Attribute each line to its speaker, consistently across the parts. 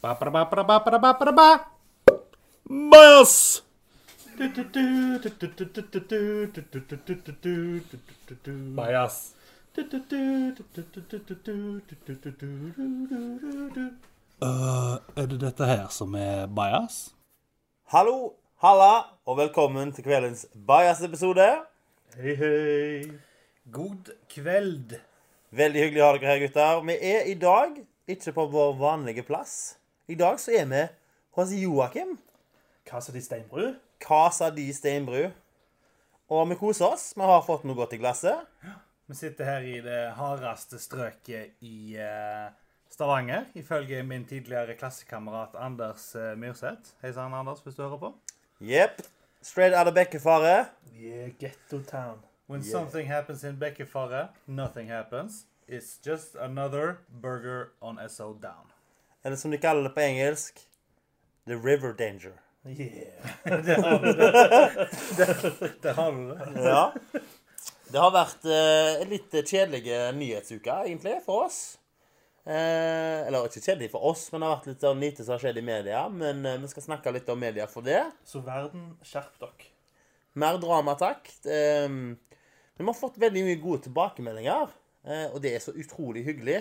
Speaker 1: Ba, ba, ba, ba, ba, ba, ba, ba. Bajas! Bajas. Uh, er det dette her som er bajas?
Speaker 2: Hallo, halla, og velkommen til kveldens bajas-episode.
Speaker 1: Hei, hei. God kveld.
Speaker 2: Veldig hyggelig å ha dere her, gutter. Vi er i dag ikke på vår vanlige plass. I dag så er vi hos Joakim,
Speaker 1: Casa di Steinbru.
Speaker 2: Casa di Steinbru. Og vi koser oss. Vi har fått noe godt i glasset.
Speaker 1: Vi sitter her i det hardeste strøket i eh, Stavanger, ifølge min tidligere klassekamerat Anders uh, Myrseth. Hei sann, Anders, hvis du hører på.
Speaker 2: Jepp. Straight out of Bekkefare.
Speaker 3: Yeah, ghetto town.
Speaker 1: When
Speaker 2: Yeah.
Speaker 1: something happens in Bekkefare, nothing happens. It's just another burger on SO down.
Speaker 2: Eller som de kaller det på engelsk, The River Danger.
Speaker 3: Yeah.
Speaker 1: det har du det.
Speaker 2: Ja. Det har vært eh, en litt kjedelig nyhetsuke, egentlig, for oss. Eh, eller ikke kjedelig for oss, men det har vært litt sånn lite som har skjedd i media. Men eh, vi skal snakke litt om media for det.
Speaker 3: Så verden, skjerp dere.
Speaker 2: Mer drama, takk. Eh, vi har fått veldig mye gode tilbakemeldinger, eh, og det er så utrolig hyggelig.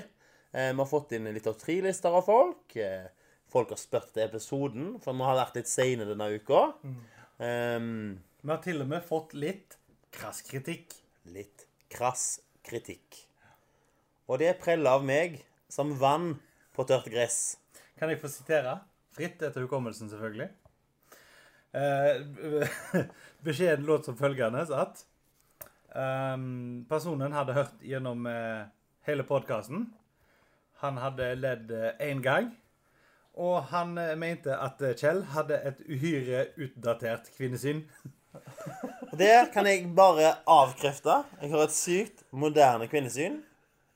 Speaker 2: Eh, vi har fått inn litt av tre-lister av folk. Eh, folk har spurt til episoden, for vi har vært litt seine denne uka. Eh,
Speaker 1: Vi har til og med fått litt krass kritikk.
Speaker 2: litt krass kritikk. Og det preller av meg som vann på tørt gress.
Speaker 1: Kan jeg få sitere? Fritt etter hukommelsen, selvfølgelig. Eh, beskjeden låt som følgende at ehm, personen hadde hørt gjennom eh, hele podkasten. Han hadde ledd én gang. Og han eh, mente at eh, Kjell hadde et uhyre utdatert kvinnesyn.
Speaker 2: Det kan jeg bare avkrefte. Jeg har et sykt moderne kvinnesyn.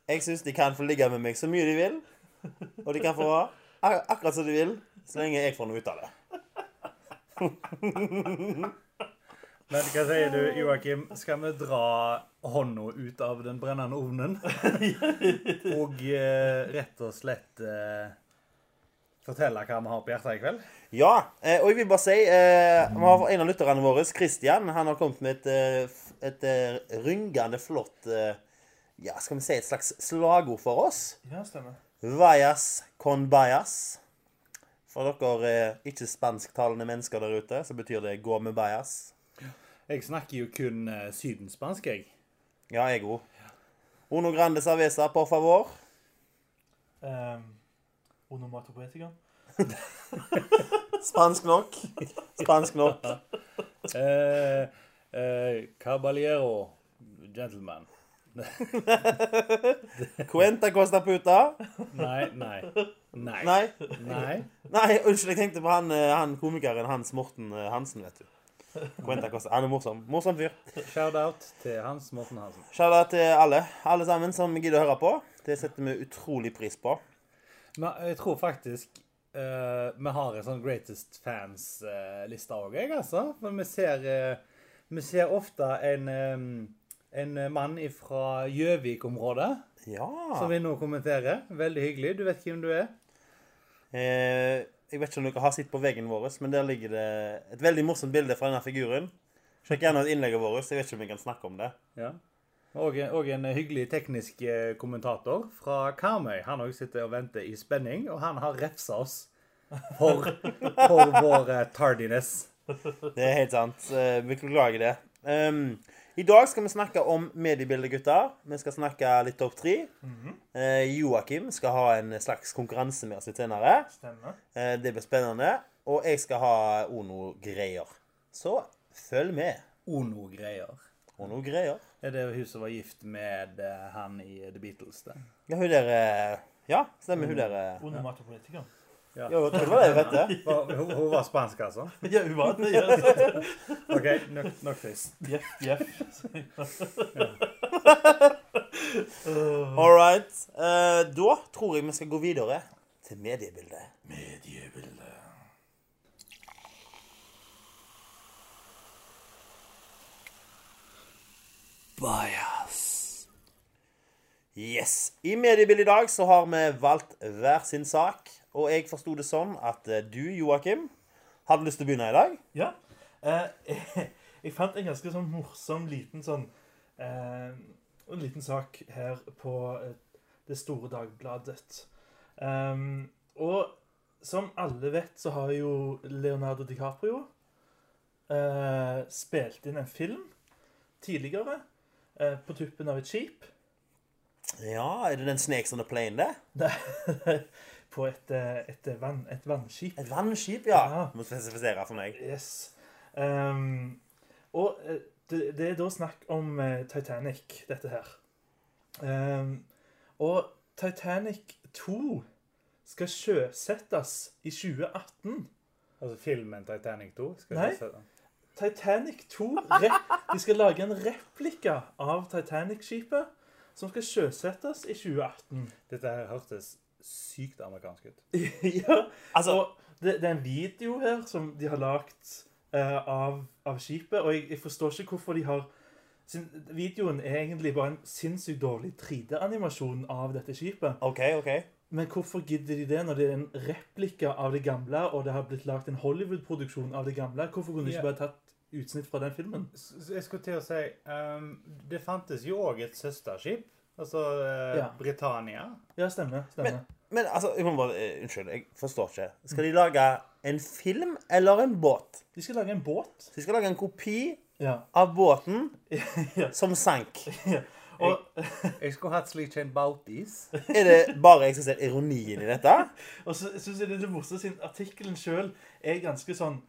Speaker 2: Jeg syns de kan få ligge med meg så mye de vil. Og de kan få ak akkurat som de vil, så lenge jeg får noe ut av det.
Speaker 1: Men hva sier du, Joakim? Skal vi dra hånda ut av den brennende ovnen? Og eh, rett og slett eh, fortelle hva vi har på hjertet i kveld?
Speaker 2: Ja, eh, og jeg vil bare si eh, vi har En av lytterne våre, Christian, han har kommet med et, et, et eh, ryngende flott eh, Ja, skal vi si et slags slagord for oss.
Speaker 3: Ja, stemmer.
Speaker 2: Vayas con bayas. For dere eh, ikke spansktalende mennesker der ute, så betyr det 'gå med bayas'.
Speaker 1: Jeg snakker jo kun eh, sydenspansk, jeg.
Speaker 2: Ja, jeg òg. Uno grande cerveza, por favor.
Speaker 3: Um, Onomatopoetikeren.
Speaker 2: Spansk nok. Spansk nok.
Speaker 1: Eh, eh, caballero, gentleman.
Speaker 2: Cuenta costa puta.
Speaker 1: Nei, nei. Nei.
Speaker 2: Nei.
Speaker 1: Nei.
Speaker 2: Nei, unnskyld, jeg tenkte på han, eh, han komikeren Hans Morten eh, Hansen, vet du. Cuenta costa. Han er morsom. Morsom fyr.
Speaker 1: Shout-out til Hans Morten Hansen.
Speaker 2: Shout-out til alle. Alle sammen som gidder å høre på. Det setter vi utrolig pris på.
Speaker 1: Men jeg tror faktisk uh, vi har en sånn Greatest Fans-liste òg, jeg, altså. For vi ser, uh, vi ser ofte en, um, en mann fra Gjøvik-området
Speaker 2: Ja.
Speaker 1: som vi nå kommenterer. Veldig hyggelig. Du vet hvem du er?
Speaker 2: Eh, jeg vet ikke om dere har sett på veggen vår, men der ligger det et veldig morsomt bilde fra denne figuren. Sjekk gjerne ut innlegget vårt. Jeg vet ikke om vi kan snakke om det.
Speaker 1: Ja. Og, og en hyggelig teknisk eh, kommentator fra Karmøy. Han òg sitter og venter i spenning, og han har refsa oss for, for vår eh, tardiness.
Speaker 2: Det er helt sant. Vi Beklager det. Um, I dag skal vi snakke om mediebildet, gutter. Vi skal snakke litt topp tre. Eh, Joakim skal ha en slags konkurranse med oss litt senere. Eh, det blir spennende. Og jeg skal ha Ono-greier. Så følg med.
Speaker 1: Ono-greier.
Speaker 2: Ono-greier.
Speaker 1: Er det hun som var gift med eh, han i The Beatles? det?
Speaker 2: Ja, hun der eh, Ja, stemmer hun der eh.
Speaker 3: Onomatopoetikeren.
Speaker 2: Jo, jeg tror det var det het.
Speaker 1: Var- Hun, hun var spansk, altså?
Speaker 3: Ja, hun var det. Ja.
Speaker 1: OK, nok, nok først.
Speaker 3: Jeff, Jeff.
Speaker 2: All right. Uh, da tror jeg vi skal gå videre til mediebildet.
Speaker 3: Mediebildet. Bias.
Speaker 2: Yes. I mediebildet i dag så har vi valgt hver sin sak. Og jeg forsto det sånn at eh, du, Joakim, hadde lyst til å begynne i dag.
Speaker 3: Ja. Eh, jeg, jeg fant en ganske sånn morsom liten sånn eh, En liten sak her på eh, Det Store Dagbladet. Um, og som alle vet, så har jo Leonardo DiCaprio eh, spilt inn en film tidligere. eh, på tuppen av et skip.
Speaker 2: Ja, er det den Snakes on the Plane, det?
Speaker 3: på et, eh, et, vann, et vannskip.
Speaker 2: Et vannskip, ja.
Speaker 3: Ja.
Speaker 2: Må spesifisere for meg.
Speaker 3: Yes. Um, og eh, det, det er da snakk om eh, Titanic, dette her. Um, og Titanic 2 skal sjøsettes i 2018.
Speaker 1: Altså filmen Titanic 2? Skal
Speaker 3: Nei. Titanic 2 De skal lage en replika av Titanic-skipet som skal sjøsettes i 2018.
Speaker 1: Dette her hørtes sykt amerikansk ut.
Speaker 3: ja,
Speaker 2: Altså,
Speaker 3: det, det er en video her som de har lagt eh, av, av skipet, og jeg, jeg forstår ikke hvorfor de har sin, Videoen er egentlig bare en sinnssykt dårlig 3D-animasjon av dette skipet.
Speaker 2: OK, OK.
Speaker 3: Men hvorfor gidder de det når det er en replika av det gamle, og det har blitt lagt en Hollywood-produksjon av det gamle? Hvorfor kunne de ikke bare tatt utsnitt fra den filmen?
Speaker 1: Jeg skulle til å si um, Det fantes jo òg et søsterskip. Altså eh,
Speaker 3: Ja.
Speaker 1: Britannia.
Speaker 3: Ja, stemmer. stemmer.
Speaker 2: Men altså, jeg må bare, eh, unnskyld, jeg forstår ikke. Skal de lage en film eller en båt?
Speaker 3: De skal lage en båt.
Speaker 2: Så de skal lage en kopi
Speaker 3: Ja.
Speaker 2: av båten
Speaker 3: Ja.
Speaker 2: som sank.
Speaker 3: Og
Speaker 1: Jeg skulle hatt slik en bautis.
Speaker 2: Er det bare jeg som ser ironien i dette?
Speaker 3: Og så syns jeg det er det morsomt siden artikkelen sjøl er ganske sånn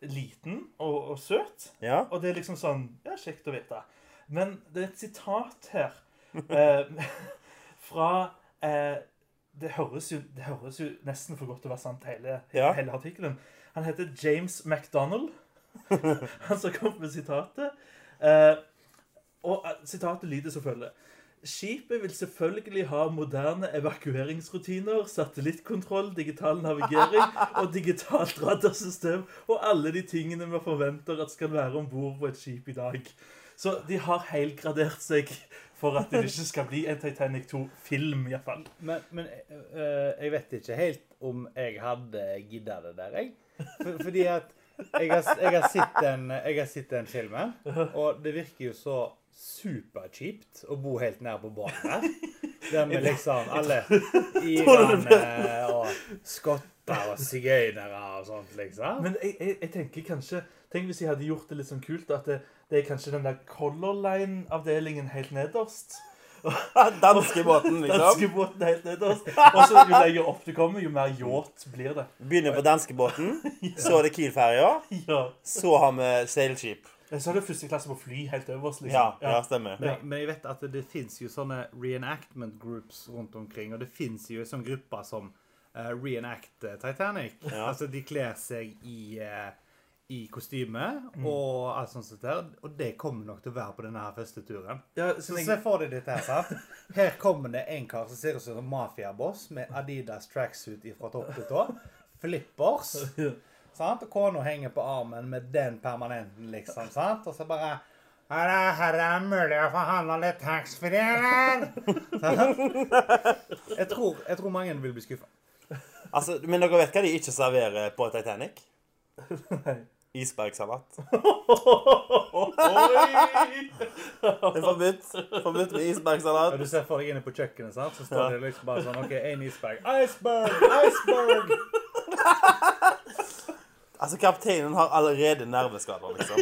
Speaker 3: liten og, og søt.
Speaker 2: Ja.
Speaker 3: Og det er liksom sånn Ja, kjekt å vite. Men det er et sitat her eh, fra eh, det, høres jo, det høres jo nesten for godt til å være sant, hele,
Speaker 2: Ja.
Speaker 3: hele artikkelen. Han heter James MacDonald. Han som kom med sitatet. Eh, og eh, sitatet lyder som følger. Skipet vil selvfølgelig ha moderne evakueringsrutiner, satellittkontroll, digital navigering og digitalt radarsystem og alle de tingene vi forventer at skal være om bord på et skip i dag. Så de har helgradert seg for at det ikke skal bli en Titanic 2-film, iallfall.
Speaker 1: Men, men eh, jeg vet ikke helt om jeg hadde gidda det der, jeg. For, fordi at jeg har, jeg, har sett den, jeg har sett den filmen, og det virker jo så superkjipt å bo helt nær på banen der. Der med liksom alle irene og skotter og sigøynere og sånt, liksom.
Speaker 3: Men jeg, jeg, jeg tenker kanskje Tenk hvis jeg hadde gjort det litt sånn kult, at det, det er kanskje den der Color Line-avdelingen helt nederst.
Speaker 2: Danske båten, liksom.
Speaker 3: Danskebåten helt nederst. Og så jo lenger opp du kommer, jo mer yacht blir det.
Speaker 2: Begynner på danskebåten, så er det Kiel-ferja,
Speaker 3: Ja.
Speaker 2: så har vi seilskip.
Speaker 3: Så er det første klasse på fly helt øverst, liksom.
Speaker 2: Ja, ja, stemmer.
Speaker 1: Men, men jeg vet at det, det fins jo sånne reenactment groups rundt omkring, og det fins jo en sånn gruppe som uh, reenact eh, Titanic.
Speaker 2: Ja.
Speaker 1: Altså, de kler seg i, eh, i kostyme og alt sånt der. Og det kommer nok til å være på denne her første turen.
Speaker 3: Ja,
Speaker 1: Så
Speaker 3: så
Speaker 1: se for deg dette her, sant? Her kommer det en kar som ser ut som en mafiaboss med Adidas tracksuit fra topp til tå. Flippers. Sant? Og kona henger på armen med den permanenten, liksom. sant? Og så bare er her er mulig å forhandle litt taxfree, eller? Jeg tror, jeg tror mange vil bli skuffa.
Speaker 2: Altså, men dere vet hva de ikke serverer på Titanic?
Speaker 3: Nei.
Speaker 2: Isbergsalat. Det er forbudt. Forbudt med isbergsalat.
Speaker 1: Ja, du ser for deg inne på kjøkkenet, sant? så står det liksom bare sånn OK, én isberg. Iceberg! Iceberg!
Speaker 2: Altså, kapteinen har allerede nerveskader, liksom.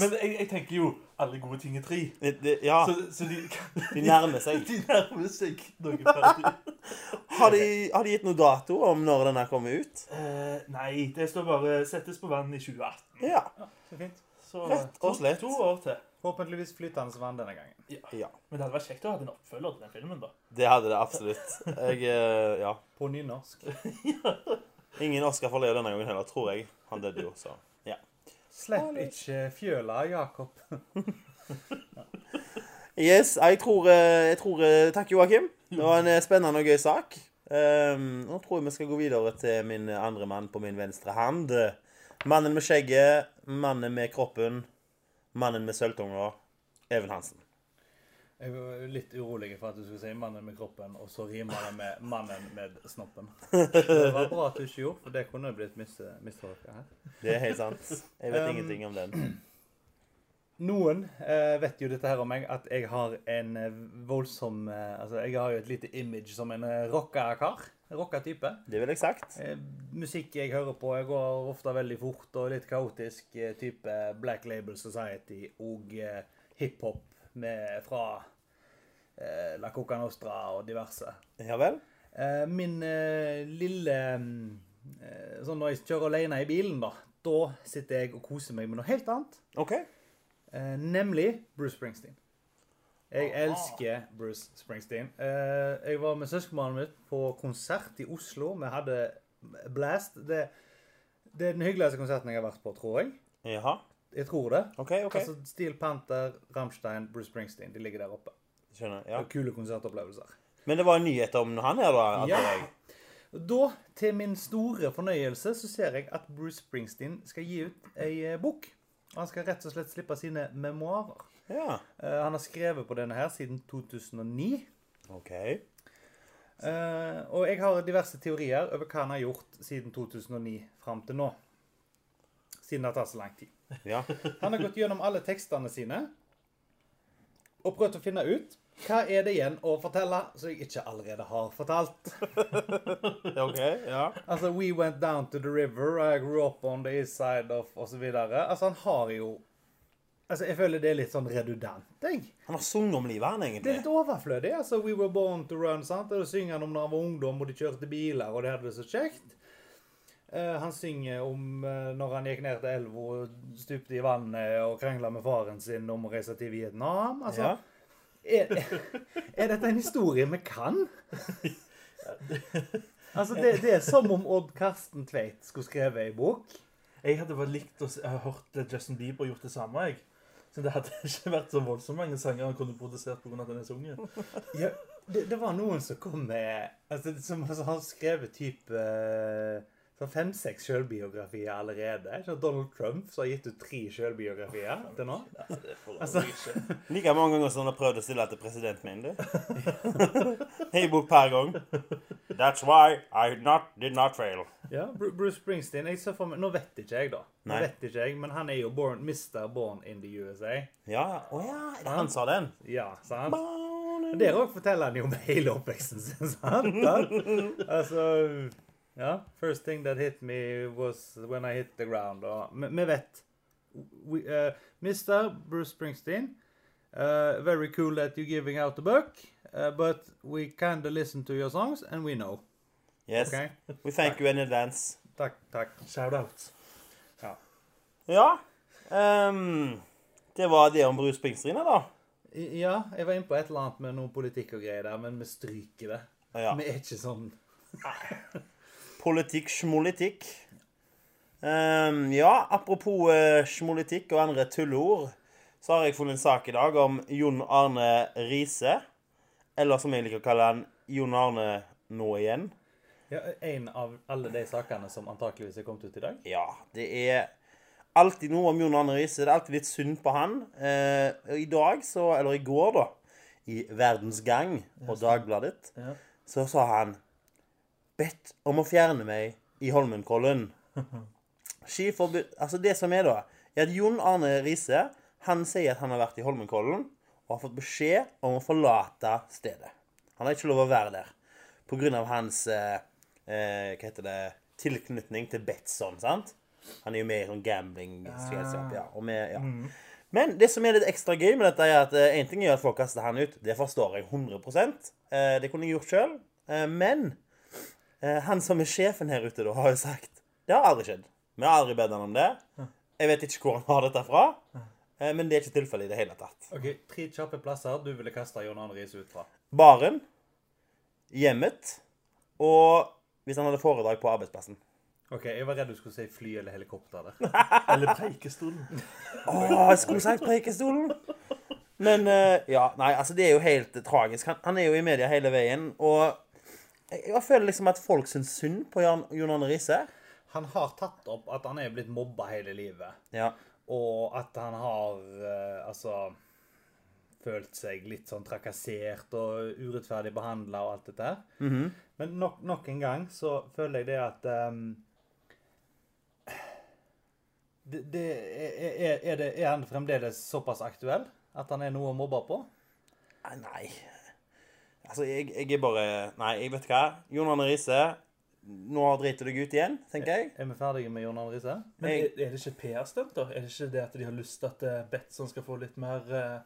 Speaker 3: Men jeg, jeg tenker jo alle gode ting er tre.
Speaker 2: Det, ja,
Speaker 3: Så, så de,
Speaker 2: de nærmer seg.
Speaker 3: de nærmer seg noe ferdig.
Speaker 2: Har de, har de gitt noe dato om når denne kommer ut?
Speaker 3: Eh, nei, det står bare 'settes på vann i 2018'.
Speaker 2: Ja.
Speaker 1: Så fint.
Speaker 3: Så
Speaker 2: Rett
Speaker 3: to,
Speaker 2: og slett.
Speaker 3: to år til.
Speaker 1: Forhåpentligvis flytende vann denne gangen.
Speaker 2: ja.
Speaker 3: Men det hadde vært kjekt å ha en oppfølger til den filmen, da.
Speaker 2: Det hadde det absolutt. Jeg, eh, ja.
Speaker 1: På nynorsk.
Speaker 2: Ingen Oscar for Leo denne gangen heller, tror jeg. Han døde jo, så ja.
Speaker 1: Slipp ikke fjøla, Jakob.
Speaker 2: Yes, jeg tror, eh, jeg tror eh, Takk, Joakim. Det var en eh, spennende og gøy sak. Um, nå tror jeg vi skal gå videre til min andre mann på min venstre hand. Mannen med skjegget, mannen med kroppen, mannen med sølvtunga, Even Hansen.
Speaker 1: Jeg var litt urolig for at du skulle si 'mannen med kroppen', og så rimer det med 'mannen med snoppen'. Det var bra at du ikke gjorde, for det kunne blitt mis mistolka her.
Speaker 2: Det er helt sant. Jeg vet
Speaker 1: Um,
Speaker 2: ingenting om den.
Speaker 1: Noen eh, vet jo dette her om meg, at jeg har en eh, voldsom eh, Altså, jeg har jo et lite image som en eh, rocka kar. Rocka type.
Speaker 2: Det ville jeg sagt.
Speaker 1: Eh, musikk jeg hører på, jeg går ofte veldig fort og litt kaotisk. Type Black Label Society og hiphop med- fra eh, La Coca Nostra og diverse.
Speaker 2: Ja vel?
Speaker 1: Eh, min eh, lille eh, Sånn når jeg kjører alene i bilen, da. Da sitter jeg og koser meg med noe helt annet.
Speaker 2: OK.
Speaker 1: Eh, nemlig Bruce Springsteen. Jeg
Speaker 2: Aha.
Speaker 1: elsker Bruce Springsteen. Eh, jeg var med søskenbarnet mitt på konsert i Oslo. Vi hadde Blast. Det, det er den hyggeligste konserten jeg har vært på, tror jeg.
Speaker 2: Jaha.
Speaker 1: Jeg tror det.
Speaker 2: OK, OK.
Speaker 1: Altså Steel Panther, Rammstein, Bruce Springsteen. De ligger der oppe.
Speaker 2: Skjønner. Ja.
Speaker 1: er Kule konsertopplevelser.
Speaker 2: Men det var en nyhet om han her, da?
Speaker 1: Ja.
Speaker 2: jeg.
Speaker 1: Da, til min store fornøyelse, så ser jeg at Bruce Springsteen skal gi ut ei eh, bok. Han skal rett og slett slippe sine memoarer.
Speaker 2: Ja.
Speaker 1: Uh, han har skrevet på denne her siden 2009.
Speaker 2: OK.
Speaker 1: Uh, og jeg har diverse teorier over hva han har gjort siden 2009 fram til nå. Siden det har tatt så lang tid.
Speaker 2: Ja.
Speaker 1: Han har gått gjennom alle tekstene sine og prøvd å finne ut hva er det igjen å fortelle som jeg ikke allerede har fortalt.
Speaker 2: OK. Ja.
Speaker 1: Altså, We went down to the river, I grew up on the east side of videre. Altså, han har jo Altså, Jeg føler det er litt sånn redundant, jeg.
Speaker 2: Han har sunget om livet, han, egentlig.
Speaker 1: Det er litt overflødig. altså, We were born to run. sant? Og Da synger han om da han var ungdom og de kjørte biler og de hadde det så kjekt. Eh, han synger om eh, når han gikk ned til elva og stupte i vannet og krangla med faren sin om å reise til Vietnam. Altså,
Speaker 2: Ja.
Speaker 1: er, er dette en historie vi kan? altså, det, det er som om Odd Karsten Tveit skulle skrevet ei bok.
Speaker 3: Jeg hadde bare likt å hørt Justin Bieber gjort det samme. jeg. Så det hadde ikke vært så voldsomt mange sanger han kunne produsert pga. at han er sunget.
Speaker 1: Ja, det, det var noen som kom med altså, Som som har skrevet type eh, sånn fem-seks sjølbiografier allerede. Så? Donald Trump som har gitt ut tre sjølbiografier til nå.
Speaker 3: Ja, det får
Speaker 1: Altså-
Speaker 3: ikke.
Speaker 2: Like mange ganger som han har prøvd å stille til presidenten min, du. Ei bok per gang. That's why I not, did not fail.
Speaker 1: Ja, Bruce Springsteen jeg ser for meg, Nå vet ikke jeg, da. Nå
Speaker 2: Nei.
Speaker 1: vet ikke jeg, Men han er jo born, Mr. Born in the USA.
Speaker 2: Ja. Å ja, Han, han sa den?
Speaker 1: Ja, sant? Men Der òg forteller han jo om hele oppveksten sin. sant? Altså Ja. First thing that hit me was when I hit the ground. Og vi vet we, uh, Mr. Bruce Springsteen, uh, very cool that you're giving out the book, uh, but we kind of listen to your songs, and we know.
Speaker 2: Yes.
Speaker 1: Okay?
Speaker 2: We thank you in advance.
Speaker 1: Takk, takk.
Speaker 3: Shout-out.
Speaker 2: Ja. ehm, det var det om Bruce Springsteen, da.
Speaker 1: Ja, jeg var inne på et eller annet med noe politikk og greier der, men vi stryker det.
Speaker 2: Ja.
Speaker 1: Vi er ikke sånn
Speaker 2: Politikk, schmolitikk. Um, ja, apropos uh, schmolitikk og andre tulleord, så har jeg funnet en sak i dag om Jon Arne Riise. Eller som jeg liker å kalle han, Jon Arne nå igjen.
Speaker 1: ja, En av alle de sakene som antakeligvis er kommet ut i dag.
Speaker 2: Ja, det er alltid noe om Jon Arne Riise. Det er alltid litt synd på han. Eh, I dag, så, eller i går, da, i Verdens Gang og Dagbladet,
Speaker 3: Ja.
Speaker 2: så sa han bedt om å fjerne meg i Holmenkollen. Skiforbud Altså, det som er, da, er at Jon Arne Riise han sier at han har vært i Holmenkollen og har fått beskjed om å forlate stedet. Han har ikke lov å være der pga. hans eh, eh, Hva heter det tilknytning til Betson, sant? Han er jo med i sånn gambling-selskap. Ja, og med, ja. Men det som er litt ekstra gøy med dette, er at én ting er at folk kaster han ut. Det forstår jeg 100 eh, Det kunne jeg gjort sjøl. Eh, men eh, han som er sjefen her ute, da, har jo sagt Det har aldri skjedd. Vi har aldri bedt han om det. Jeg vet ikke hvor han har dette fra. Eh, men det er ikke tilfellet i det hele tatt.
Speaker 1: Ok, Tre kjappe plasser du ville kaste John Arne Riise ut fra.
Speaker 2: Baren, hjemmet og hvis han hadde foredrag på arbeidsplassen.
Speaker 1: Ok, Jeg var redd du skulle si fly eller helikopter der.
Speaker 3: Eller Preikestolen.
Speaker 2: Å, jeg skulle sagt Preikestolen! Men eh, ja, nei, altså det er jo helt eh, tragisk. Han, han er jo i media hele veien, og jeg, føler liksom at folk syns synd på Jan, Jon Arne Riise.
Speaker 1: Han har tatt opp at han er blitt mobba hele livet.
Speaker 2: Ja.
Speaker 1: Og at han har eh, altså følt seg litt sånn trakassert og urettferdig behandla og alt dette her.
Speaker 2: Mhm.
Speaker 1: Men nok, nok en gang så føler jeg det at um, det, det, er, er, det, er han fremdeles såpass aktuell at han er noe å mobbe på?
Speaker 2: Nei, Nei. Altså, jeg, jeg er bare Nei, jeg vet hva. Jon Arne Riise, nå driter du deg ut igjen, tenker jeg.
Speaker 1: Er vi ferdige med Jon Arne Riise?
Speaker 3: Men
Speaker 2: Jeg-
Speaker 3: er, er det ikke PR-stunt, da? Er det ikke det at de har lyst til at eh, Betson skal få litt mer uh,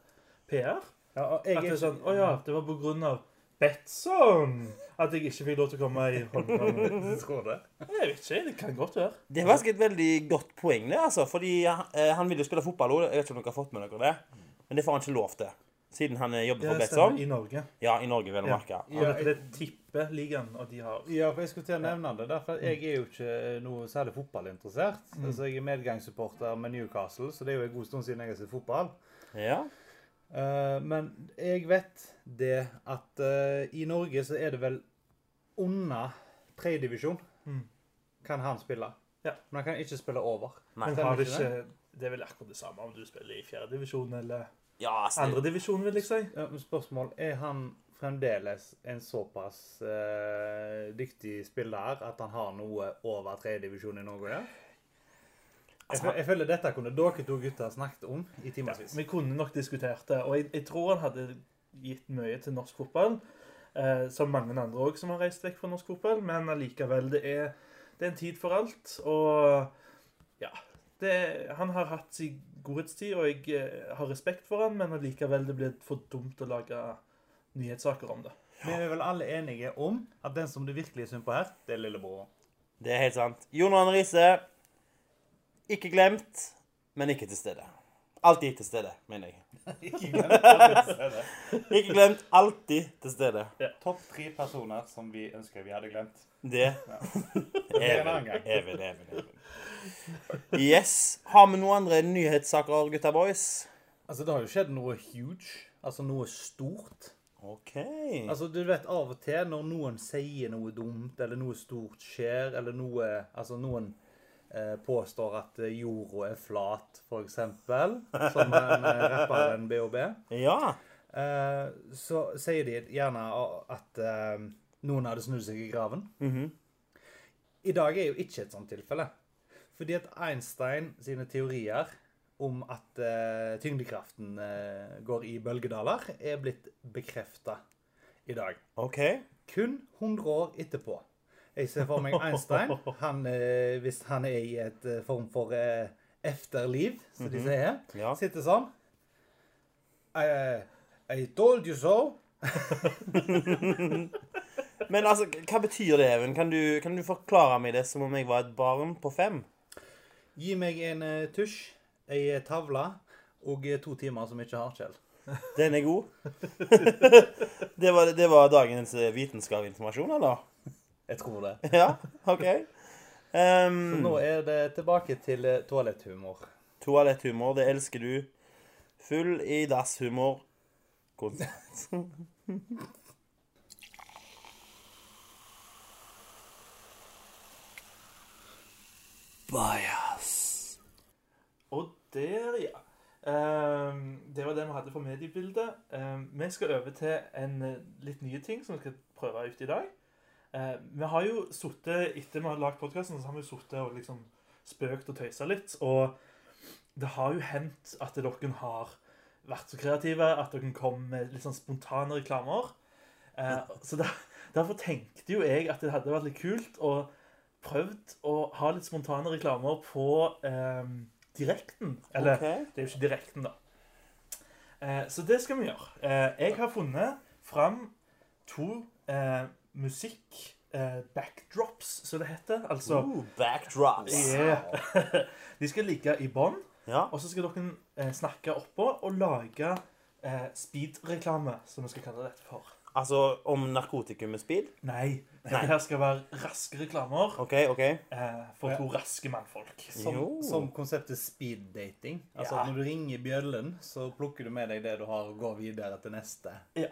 Speaker 3: PR?
Speaker 1: Ja, og jeg
Speaker 3: At det
Speaker 1: er
Speaker 3: er sånn Å ja, det var på grunn av Betson at jeg ikke fikk lov til å komme i Holmenkollen.
Speaker 1: Jeg
Speaker 3: vet ikke, det kan godt være.
Speaker 2: Det er faktisk et veldig godt poeng, det, altså. Fordi eh, han vil jo spille fotball òg. Jeg vet ikke om dere har fått med dere det. Men det får han ikke lov til. Siden han eh, jobber for. Betson.
Speaker 3: I Norge.
Speaker 2: Ja, i Norge, vel å
Speaker 3: Ja.
Speaker 2: merke.
Speaker 1: Ja,
Speaker 3: det er tippeligaen, og de har
Speaker 1: Ja, for jeg skulle til å nevne det. Derfor jeg er jo ikke noe særlig fotballinteressert. Altså, jeg er medgangssupporter med Newcastle, så det er jo en god stund siden jeg har sett fotball.
Speaker 2: Ja.
Speaker 1: Uh, men jeg vet det at uh, i Norge så er det vel under tredjedivisjon
Speaker 3: Mm.
Speaker 1: kan han spille.
Speaker 3: Ja.
Speaker 1: Men han kan ikke spille over.
Speaker 2: Nei.
Speaker 3: Men har det
Speaker 1: ikke
Speaker 3: Det er vel akkurat det samme om du spiller i fjerdedivisjon eller
Speaker 2: Ja, altså,
Speaker 3: andredivisjon, vil jeg si.
Speaker 1: Ja, men spørsmål er han fremdeles en såpass uh, dyktig spiller at han har noe over tredjedivisjon i Norge? Ja? Jeg,
Speaker 2: Altså,
Speaker 1: jeg føler dette kunne dere to gutter snakket om i timevis.
Speaker 3: Vi kunne nok diskutert det, og jeg, jeg tror han hadde gitt mye til norsk fotball. Eh, som mange andre òg som har reist vekk fra norsk fotball. Men allikevel, det er, det er en tid for alt. Og ja det, Han har hatt sin godhetstid, og jeg eh, har respekt for han, men allikevel det blir for dumt å lage nyhetssaker om det.
Speaker 1: Vi er vel alle enige om at den som det virkelig er synd på her, det er lillebror.
Speaker 2: Det er helt sant. Jon Arne Riise, ikke glemt, men ikke til stede. Alltid til stede, mener jeg.
Speaker 1: Ikke glem det.
Speaker 2: Ikke glemt, alltid til stede.
Speaker 1: Topp tre personer som vi ønsker vi hadde glemt.
Speaker 2: Det
Speaker 1: Det en annen gang.
Speaker 2: Even, even, even. Yes. Har vi noen andre nyhetssaker, gutta boys?
Speaker 1: Altså, det har jo skjedd noe huge. Altså noe stort.
Speaker 2: OK.
Speaker 1: Altså, du vet av og til når noen sier noe dumt, eller noe stort skjer, eller noe Altså, noen eh, påstår at eh, jorda er flat, for eksempel, som en eh, rapperen BOB,
Speaker 2: Ja.
Speaker 1: eh, så sier de gjerne at eh, noen hadde snudd seg i graven.
Speaker 2: Mhm.
Speaker 1: I dag er jo ikke et sånt tilfelle. Fordi at Einstein sine teorier om at uh, tyngdekraften uh, går i bølgedaler, er blitt bekrefta i dag.
Speaker 2: OK.
Speaker 1: Kun 100 år etterpå. Jeg ser for meg Einstein. Han, uh, hvis han er i et form for efterliv, som de sier,
Speaker 2: Ja.
Speaker 1: sitter sånn I, I told you so.
Speaker 2: Men altså, hva betyr det, Even? Kan du, kan du forklare meg det som om jeg var et barn på fem?
Speaker 1: Gi meg en eh, tusj, ei eh, tavle og eh, to timer som ikke har Kjell.
Speaker 2: Den er god. det, var, det var dagens eh, vitenskapsinformasjon, eller?
Speaker 1: Jeg tror det.
Speaker 2: Ja, OK. Um,
Speaker 1: Nå er det tilbake til eh, toaletthumor.
Speaker 2: Toaletthumor, det elsker du. Full i dasshumor. Konstant. Bias.
Speaker 3: Og der, ja. Um, det var det vi hadde for mediebildet. Um, vi skal over til en eh, litt nye ting som vi skal prøve ut i dag. Eh, vi har jo sittet, etter vi har lagd podkasten, så har vi sittet og liksom spøkt og tøysa litt. Og det har jo hendt at dere har vært så kreative at dere kom med litt sånn spontane reklamer. Uh, så der, derfor tenkte jo jeg at det hadde vært litt kult å prøvd å ha litt spontane reklamer på eh, direkten. Eller
Speaker 2: okay.
Speaker 3: det er jo ikke direkten, da. Eh, så det skal vi gjøre. Eh, jeg har funnet fram to eh, musikk-backdrops, som det heter. Altså
Speaker 2: Ooh, backdrops.
Speaker 3: yeah. De skal ligge i bånn,
Speaker 2: Ja.
Speaker 3: og så skal dere eh, snakke oppå og lage eh, speed-reklame, som vi skal kalle dette for.
Speaker 2: Altså om narkotikum med speed?
Speaker 3: Nei,
Speaker 2: Nei.
Speaker 3: her skal være raske reklamer
Speaker 2: OK, OK.
Speaker 3: eh, for to raske mannfolk.
Speaker 1: Som,
Speaker 2: Jo.
Speaker 1: som konseptet speed dating. Altså
Speaker 2: Ja.
Speaker 1: Når du ringer bjøllen, så plukker du med deg det du har, og går videre til neste.
Speaker 3: Ja.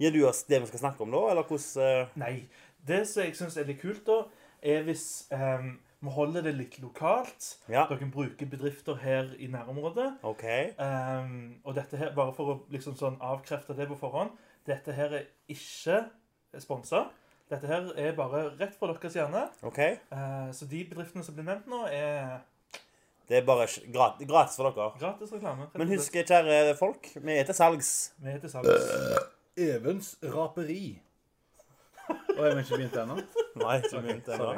Speaker 2: Gir du oss det vi skal snakke om da, eller hvordan eh,
Speaker 3: Nei. Det som jeg syns er litt kult, da, er hvis eh, Vi holder det litt lokalt.
Speaker 2: Ja.
Speaker 3: Dere bruker bedrifter her i nærområdet.
Speaker 2: OK.
Speaker 3: Eh, og dette her, bare for å liksom sånn avkrefte det på forhånd Dette her er ikke sponsa. Dette her er bare rett fra deres hjerne.
Speaker 2: ok.
Speaker 3: Eh, så de bedriftene som blir nevnt nå, er
Speaker 2: Det er bare gratis, gratis for dere.
Speaker 3: gratis reklame.
Speaker 2: Men husk, kjære folk, vi er til salgs.
Speaker 3: Vi er til salgs.
Speaker 1: Evens raperi. Og jeg har ikke begynt ennå.
Speaker 2: Nei, ikke begynt ennå.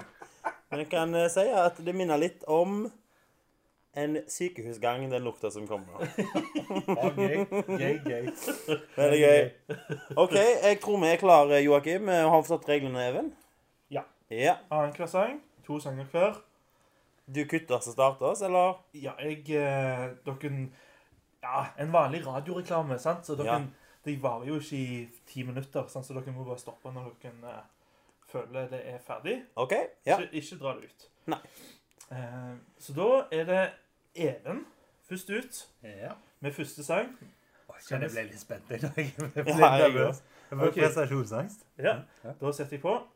Speaker 2: Men jeg kan eh, si at det minner litt om en sykehusgang, den lukta som kommer.
Speaker 1: ja, Gøy, gøy, gøy.
Speaker 2: Veldig gøy. OK, jeg tror vi er klare, Joakim. Vi fått forstått reglene, Even?
Speaker 3: Ja.
Speaker 2: Ja.
Speaker 3: Annenhver sang. To sanger hver.
Speaker 2: Du kutter og starter oss, eller?
Speaker 3: Ja, jeg eh, Dere Ja, en vanlig radioreklame, sant? Så dere
Speaker 2: Ja.
Speaker 3: De varer jo ikke i ti minutter, sant? så dere må bare stoppe når dere eh, føler det er ferdig.
Speaker 2: OK. Ja.
Speaker 3: Så ikke dra det ut.
Speaker 2: Nei.
Speaker 3: Eh, så da er det Even først ut
Speaker 1: Ja.
Speaker 3: med første sang.
Speaker 1: Oi, jeg ble litt spent i dag? Jeg ble
Speaker 2: Ja, jeg
Speaker 1: nervøs. Jeg får
Speaker 3: okay.
Speaker 1: prestasjonsangst.
Speaker 3: Ja. Da setter jeg på.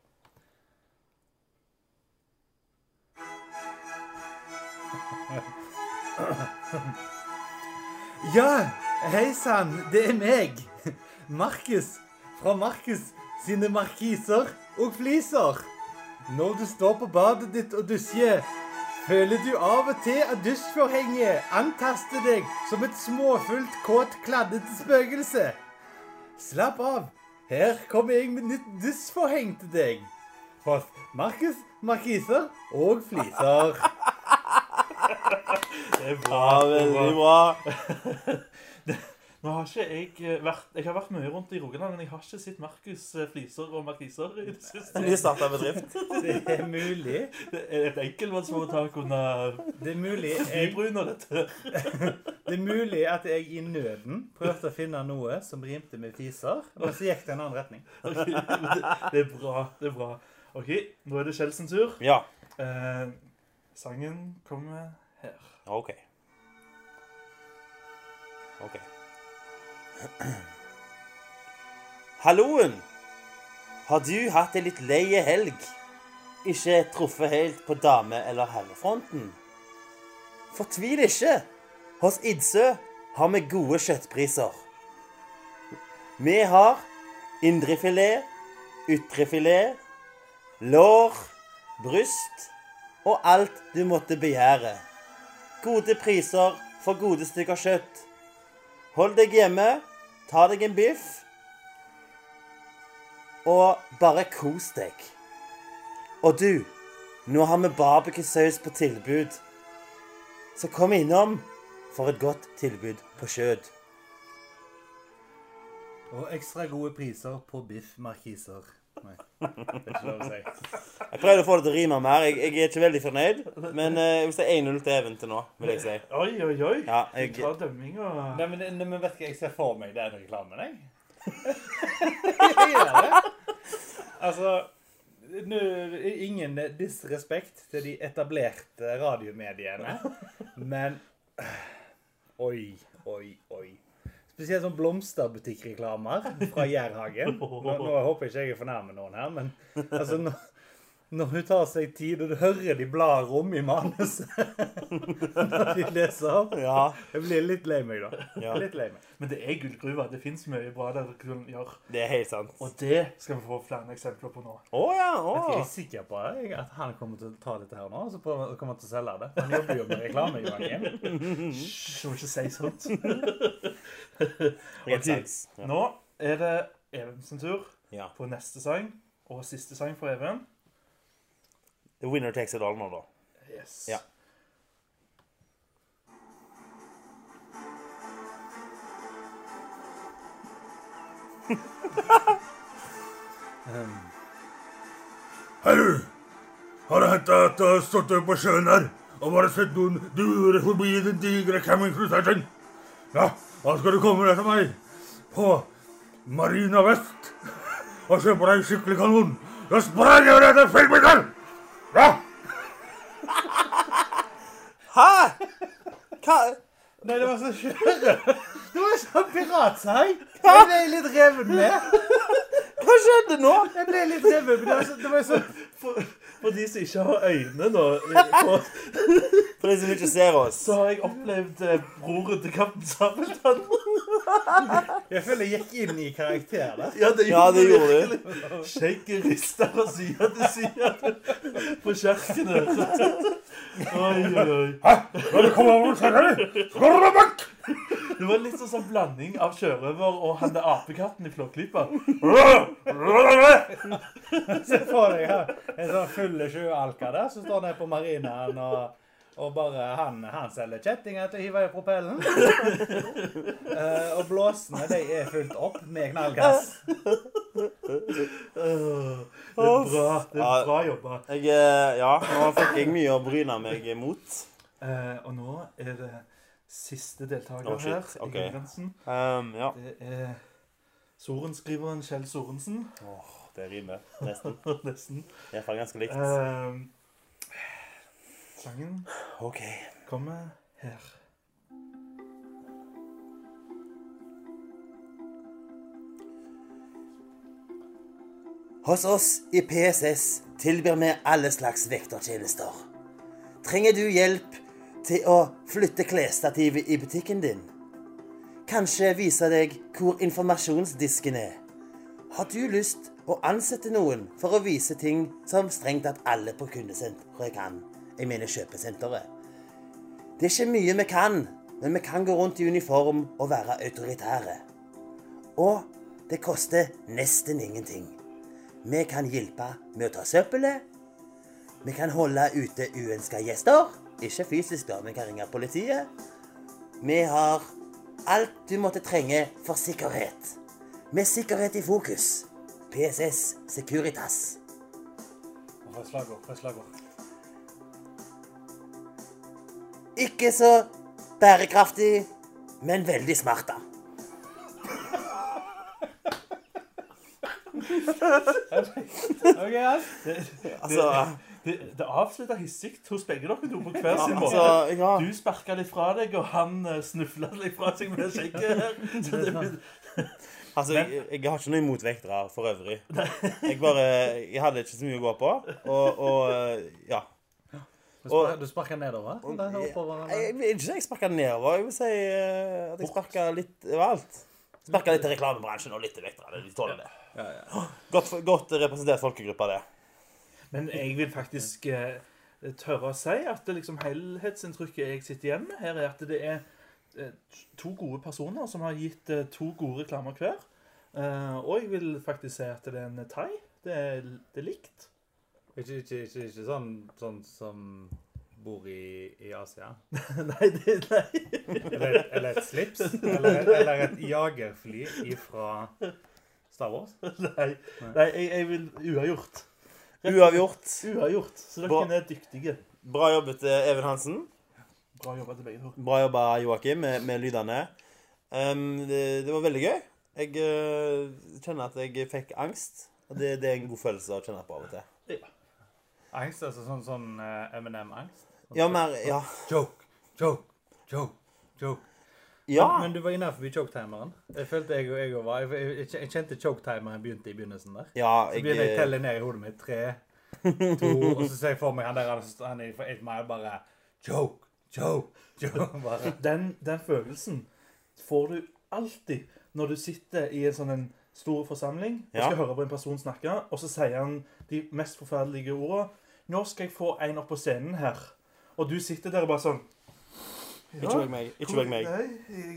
Speaker 1: Ja, hei sann, det er meg. Markus fra Markus sine markiser og fliser. Når du står på badet ditt og dusjer, føler du av og til at dusjforhenget antaster deg som et småfullt, kåt, kladdete spøkelse. Slapp av. Her kommer jeg med nytt dusjforheng til deg. Hos Markus, markiser og fliser.
Speaker 3: Det er bra.
Speaker 2: Ja, veldig
Speaker 3: bra. Nå har ikke jeg eh, vært Jeg har vært mye rundt i Rogaland, men jeg har ikke sett Markus eh, Fliser og Markiser i det siste.
Speaker 2: De starta bedrift.
Speaker 1: Det er mulig.
Speaker 3: Det er et enkeltmannsforetak under
Speaker 1: Det er mulig jeg. Det er mulig at jeg i nøden prøvde å finne noe som rimte med fiser, men så gikk det en annen retning.
Speaker 3: Okay, det, det er bra. Det er bra. OK, nå er det Kjell sin tur.
Speaker 2: Ja.
Speaker 3: Eh, sangen kommer her.
Speaker 2: OK. OK. Halloen! Har du hatt ei litt leie helg? Ikke truffet helt på dame- eller herrefronten? Fortvil ikke! Hos Idsø har vi gode kjøttpriser. Vi har indrefilet, ytrefilet, lår, bryst og alt du måtte begjære. Gode priser for gode stykker kjøtt. Hold deg hjemme, ta deg en biff, og bare kos deg. Og du, nå har vi barbecue-saus på tilbud. Så kom innom for et godt tilbud på kjøtt.
Speaker 1: Og ekstra gode priser på biff markiser. Nei, det er ikke lov å si.
Speaker 2: Jeg prøvde å få det til å rime mer. Jeg, jeg er ikke veldig fornøyd. Men uh, hvis det er 1-0 til Even til nå, vil jeg si.
Speaker 3: Oi, oi, oi.
Speaker 2: Ja,
Speaker 3: Jeg
Speaker 2: Du
Speaker 3: tar dømminga.
Speaker 1: Nei, men, nei, men vet du hva jeg ser for meg den reklamen, jeg? jeg gjør det. Altså nu, Ingen disrespekt til de etablerte radiomediene, men Oi, oi, oi. Spesielt sånn blomsterbutikkreklamer fra Jærhagen. Nå, nå håper jeg ikke jeg er fornærmer noen her, men altså når, når hun tar seg tid, og du hører de blar om i manuset når de leser
Speaker 2: ja,
Speaker 1: Jeg blir litt lei meg, da.
Speaker 2: Ja.
Speaker 1: Litt lei meg.
Speaker 3: Men det er gullgruva. Det fins mye bra der dere kan gjøre.
Speaker 2: det er helt sant.
Speaker 3: Og det skal vi få flere eksempler på nå.
Speaker 2: Å ja. å.
Speaker 1: Jeg er sikker på jeg, at han kommer til å ta dette her nå, og så kommer han til å selge det. Han jobber jo med reklame, i
Speaker 3: Hysj, må ikke si sånt.
Speaker 2: Helt
Speaker 3: Ok.
Speaker 2: sant. Ja.
Speaker 3: Nå er det Even sin tur
Speaker 2: ja.
Speaker 3: på neste sang. Og siste sang for Even.
Speaker 2: The winner takes it all nå, da.
Speaker 3: Yes.
Speaker 2: Ja.
Speaker 4: Hei, du! Har det hendt at du har stått på sjøen her og bare sett noen dure forbi den digre Camming Cruiseren? Ja, da skal du komme deg til meg på Marina Vest og kjøpe deg skikkelig kanon. Da sprenger jeg deg til filmen! Ja!
Speaker 2: Hæ?! Hva
Speaker 1: Nei, det var så kjøre. Det var sånn piratsang. Jeg ble litt revet med.
Speaker 2: Hva skjedde nå?
Speaker 1: Jeg ble litt revet med. Det var så, det så
Speaker 3: For de som ikke har øyne nå,
Speaker 2: For de som ikke ser oss.
Speaker 3: så har jeg opplevd eh, broren til Kaptein Sabeltann.
Speaker 1: Jeg føler jeg gikk inn i karakter der.
Speaker 3: Ja, det
Speaker 2: Ja, det gjorde du.
Speaker 3: virkelig. Skjegget rister fra side til side på kjerken Oi, Oi, oi, oi.
Speaker 4: Når du kommer over så går du bak!
Speaker 3: Det var litt sånn sånn blanding av sjørøver og han der apekatten i Flåklypa.
Speaker 1: Se for deg her, en sånn full sjøalka der som står nede på marinaen og, og bare han, han selger kjettinger til å hive i propellen. uh, og blåsene de er fylt opp med knallgass.
Speaker 3: Det er bra. Det er bra jobba.
Speaker 2: Jeg, eh, ja, nå fikk jeg mye å bryne meg mot.
Speaker 3: Uh, og nå er det siste deltaker
Speaker 2: Oh,
Speaker 3: her Okay.
Speaker 2: Um, ja.
Speaker 3: Det er sorenskriveren Kjell Sorensen.
Speaker 2: Åh, det rimer nesten.
Speaker 3: Nesten.
Speaker 2: Iallfall ganske likt.
Speaker 3: Um, sangen
Speaker 2: okay.
Speaker 3: kommer her.
Speaker 2: Hos oss i PSS tilbyr vi alle slags vektertjenester. Trenger du hjelp til å flytte klesstativet i butikken din? Kanskje vise deg hvor informasjonsdisken er? Har du lyst å ansette noen for å vise ting som strengt tatt alle på kundesenteret kan? Jeg mener kjøpesenteret. Det er ikke mye vi kan, men vi kan gå rundt i uniform og være autoritære. Og det koster nesten ingenting. Vi kan hjelpe med å ta søppelet. Vi kan holde ute uønska gjester. Ikke fysisk, da. Vi kan ringe politiet. Vi har alt du måtte trenge for sikkerhet. Med sikkerhet i fokus. PSS Securitas.
Speaker 1: Hva er slagord. Hva et slagord.
Speaker 2: Ikke så bærekraftig, men veldig smart, da.
Speaker 1: Ok, ja.
Speaker 2: Altså,
Speaker 3: Det, det avslutta hissig hos begge dere to på hver sin måte.
Speaker 2: altså ja.
Speaker 3: Du sparka litt fra deg, og han uh, snufla litt fra seg med skjegget her. Så det,
Speaker 2: Altså, jeg, jeg har ikke noe imot vektere for øvrig. Jeg bare Jeg hadde ikke så mye å gå på. Og, og ja.
Speaker 1: Du sparker nedover? Eller oppover?
Speaker 2: Jeg, jeg ikke jeg sparka nedover. Jeg vil si eh, at jeg sparka litt overalt. Sparka litt til reklamebransjen og litt til vektere. De tåler det.
Speaker 1: Ja, ja.
Speaker 2: Godt, godt representert folkegruppe, det.
Speaker 3: Men jeg vil faktisk eh, tørre å si at det liksom helhetsinntrykket jeg sitter igjen med her, er at det er eh, to gode personer som har gitt eh, to gode reklamer hver. Eh, og jeg vil faktisk si at det er en thai. Det er, det er likt.
Speaker 1: Ikke, ikke, ikke, ikke sånn, sånn som bor i, i Asia?
Speaker 3: nei, det nei.
Speaker 1: Eller, eller et slips? Eller, eller et jagerfly ifra Star Wars?
Speaker 3: nei. nei jeg, jeg vil uavgjort.
Speaker 2: Uavgjort.
Speaker 3: Uavgjort. Så
Speaker 2: Bra.
Speaker 3: dere er dyktige.
Speaker 2: Bra jobbet, til Even Hansen.
Speaker 3: Bra jobba til begge to.
Speaker 2: Bra jobba, Joakim, med, med lydene. Um, det, det var veldig gøy. Jeg uh, kjenner at jeg fikk angst. Og det, det er en god følelse å kjenne på av og til.
Speaker 1: Angst? Altså sånn, sånn uh, M&M-angst?
Speaker 2: Ja, mer Ja.
Speaker 1: Joke, joke, joke, joke.
Speaker 2: Ja.
Speaker 1: Men, du var innenfor choketimeren. Jeg følte jeg og jeg og var Jeg, jeg, jeg kjente choketimeren begynte i begynnelsen der.
Speaker 2: ja
Speaker 1: Så
Speaker 2: begynte
Speaker 1: begynner jeg å telle ned i hodet mitt. Tre, to, og så ser jeg for meg han der han, er for ett meg bare Choke, choke, choke. Bare.
Speaker 3: Den, den følelsen får du alltid når du sitter i en sånn en stor forsamling og
Speaker 2: Ja.
Speaker 3: skal høre på en person snakke, og så sier han de mest forferdelige ordene. 'Nå skal jeg få en opp på scenen her.' Og du sitter der og bare sånn
Speaker 2: Ikke velg meg. Ikke velg meg.
Speaker 3: Nei,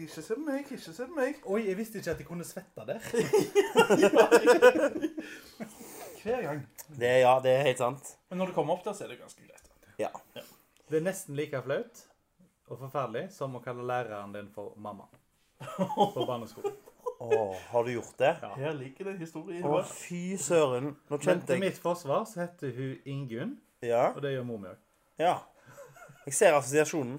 Speaker 3: ikke se på meg. Ikke se på meg.
Speaker 1: Oi, jeg visste ikke at jeg kunne svette der.
Speaker 3: Hver gang.
Speaker 2: Det, ja, det er helt sant.
Speaker 3: Men når du kommer opp der, så er det ganske greit.
Speaker 2: Ja.
Speaker 1: Det er nesten like flaut og forferdelig som å kalle læreren din for mamma. På barneskolen.
Speaker 2: Å, har du gjort det?
Speaker 1: Ja.
Speaker 3: Her ligger det en historie
Speaker 2: Å,
Speaker 3: oh,
Speaker 2: fy søren. Nå
Speaker 1: kjente
Speaker 2: kjente
Speaker 1: til
Speaker 2: jeg
Speaker 1: mitt forsvar så heter hun Ingunn,
Speaker 2: Ja.
Speaker 1: og det gjør mor mi òg.
Speaker 2: ja. Jeg ser assosiasjonen.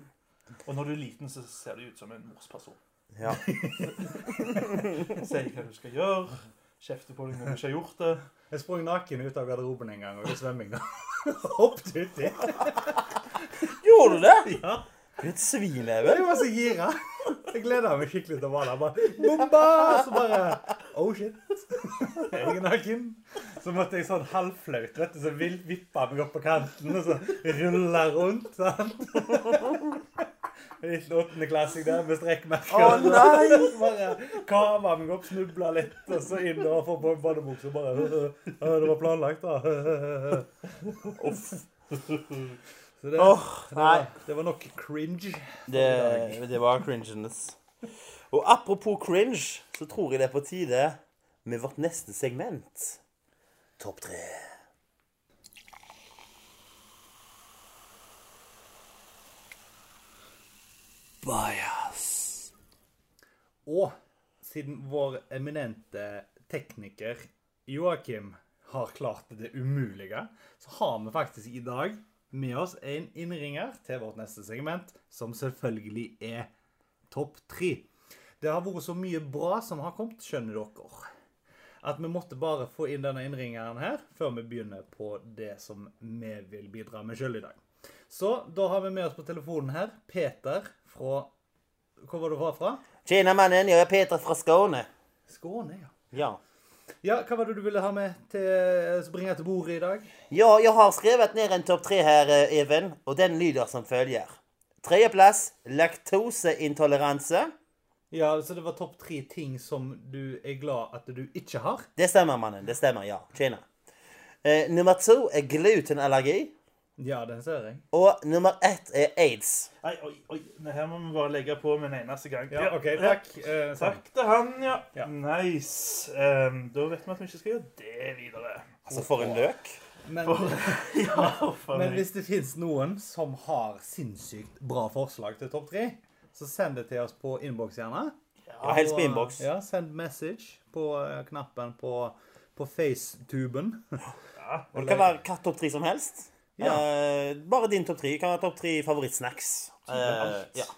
Speaker 3: Og når du er liten, så ser du ut som en morsperson.
Speaker 2: Ja.
Speaker 3: Sier hva du skal gjøre. Kjefter på deg når du ikke har gjort det.
Speaker 1: Jeg sprang naken ut av garderoben en gang, og i svømming da. Hoppet uti.
Speaker 2: Gjorde du det?
Speaker 1: Ja.
Speaker 2: Du er et svin,
Speaker 1: Jeg
Speaker 2: Even.
Speaker 1: var så gira. Jeg gleder meg skikkelig til å være der. Bare bomba! Så bare Oh shit. Jeg er naken. Så måtte jeg sånn halvflaut, vet du, så vippa meg opp på kanten og så rulla rundt. sant? Litt åttendeklassing der med strekkmerker.
Speaker 2: Å, nei!
Speaker 1: Bare kava meg opp, snubla litt, og så inn og få på badebukse og bare Det var planlagt, da. Så det,
Speaker 2: Åh,
Speaker 1: det, var, det var nok cringe.
Speaker 2: Det, det var cringenes. Og apropos cringe, så tror jeg det er på tide med vårt neste segment. Topp tre. Bias.
Speaker 1: Og siden vår eminente tekniker Joakim har klart det umulige, så har vi faktisk i dag med oss en innringer til vårt neste segment, som selvfølgelig er topp tre. Det har vært så mye bra som har kommet, skjønner dere. At vi måtte bare få inn denne innringeren her før vi begynner på det som vi vil bidra med sjøl i dag. Så da har vi med oss på telefonen her Peter fra Hvor var du fra?
Speaker 2: Tjena mannen, jeg er Peter fra Skåne.
Speaker 1: Skåne, ja.
Speaker 2: Ja.
Speaker 1: Ja, Hva var det du ville ha med til å bringe til bordet i dag?
Speaker 2: Ja, jeg har skrevet ned en topp tre her, eh, Even, og den lyder som følger. Tredjeplass laktoseintoleranse.
Speaker 1: Ja, Så det var topp tre ting som du er glad at du ikke har?
Speaker 2: Det stemmer, mannen. Det stemmer, ja. Tjena. Eh, nummer to er glutenallergi.
Speaker 1: Ja, den ser jeg.
Speaker 2: Og nummer ett er aids.
Speaker 3: Nei, oi, oi. Nei, Her må vi bare legge på med en eneste gang.
Speaker 1: Ja, OK, takk. Eh.
Speaker 3: Takk til han, ja.
Speaker 1: Ja.
Speaker 3: Nice. Um, da vet vi at vi ikke skal gjøre det videre.
Speaker 2: Altså, for en løk.
Speaker 1: Men,
Speaker 3: Ja, for
Speaker 1: men hvis det fins noen som har sinnssykt bra forslag til topp tre, så send det til oss på innboks, gjerne.
Speaker 2: Ja, helst på innboks.
Speaker 1: Ja, send message på eh, knappen på, på FaceTuben.
Speaker 2: Og det kan være hva topp tre som helst.
Speaker 1: Ja.
Speaker 2: Eh, bare din topp tre. Hva kan være topp tre favorittsnacks. Eh, ja.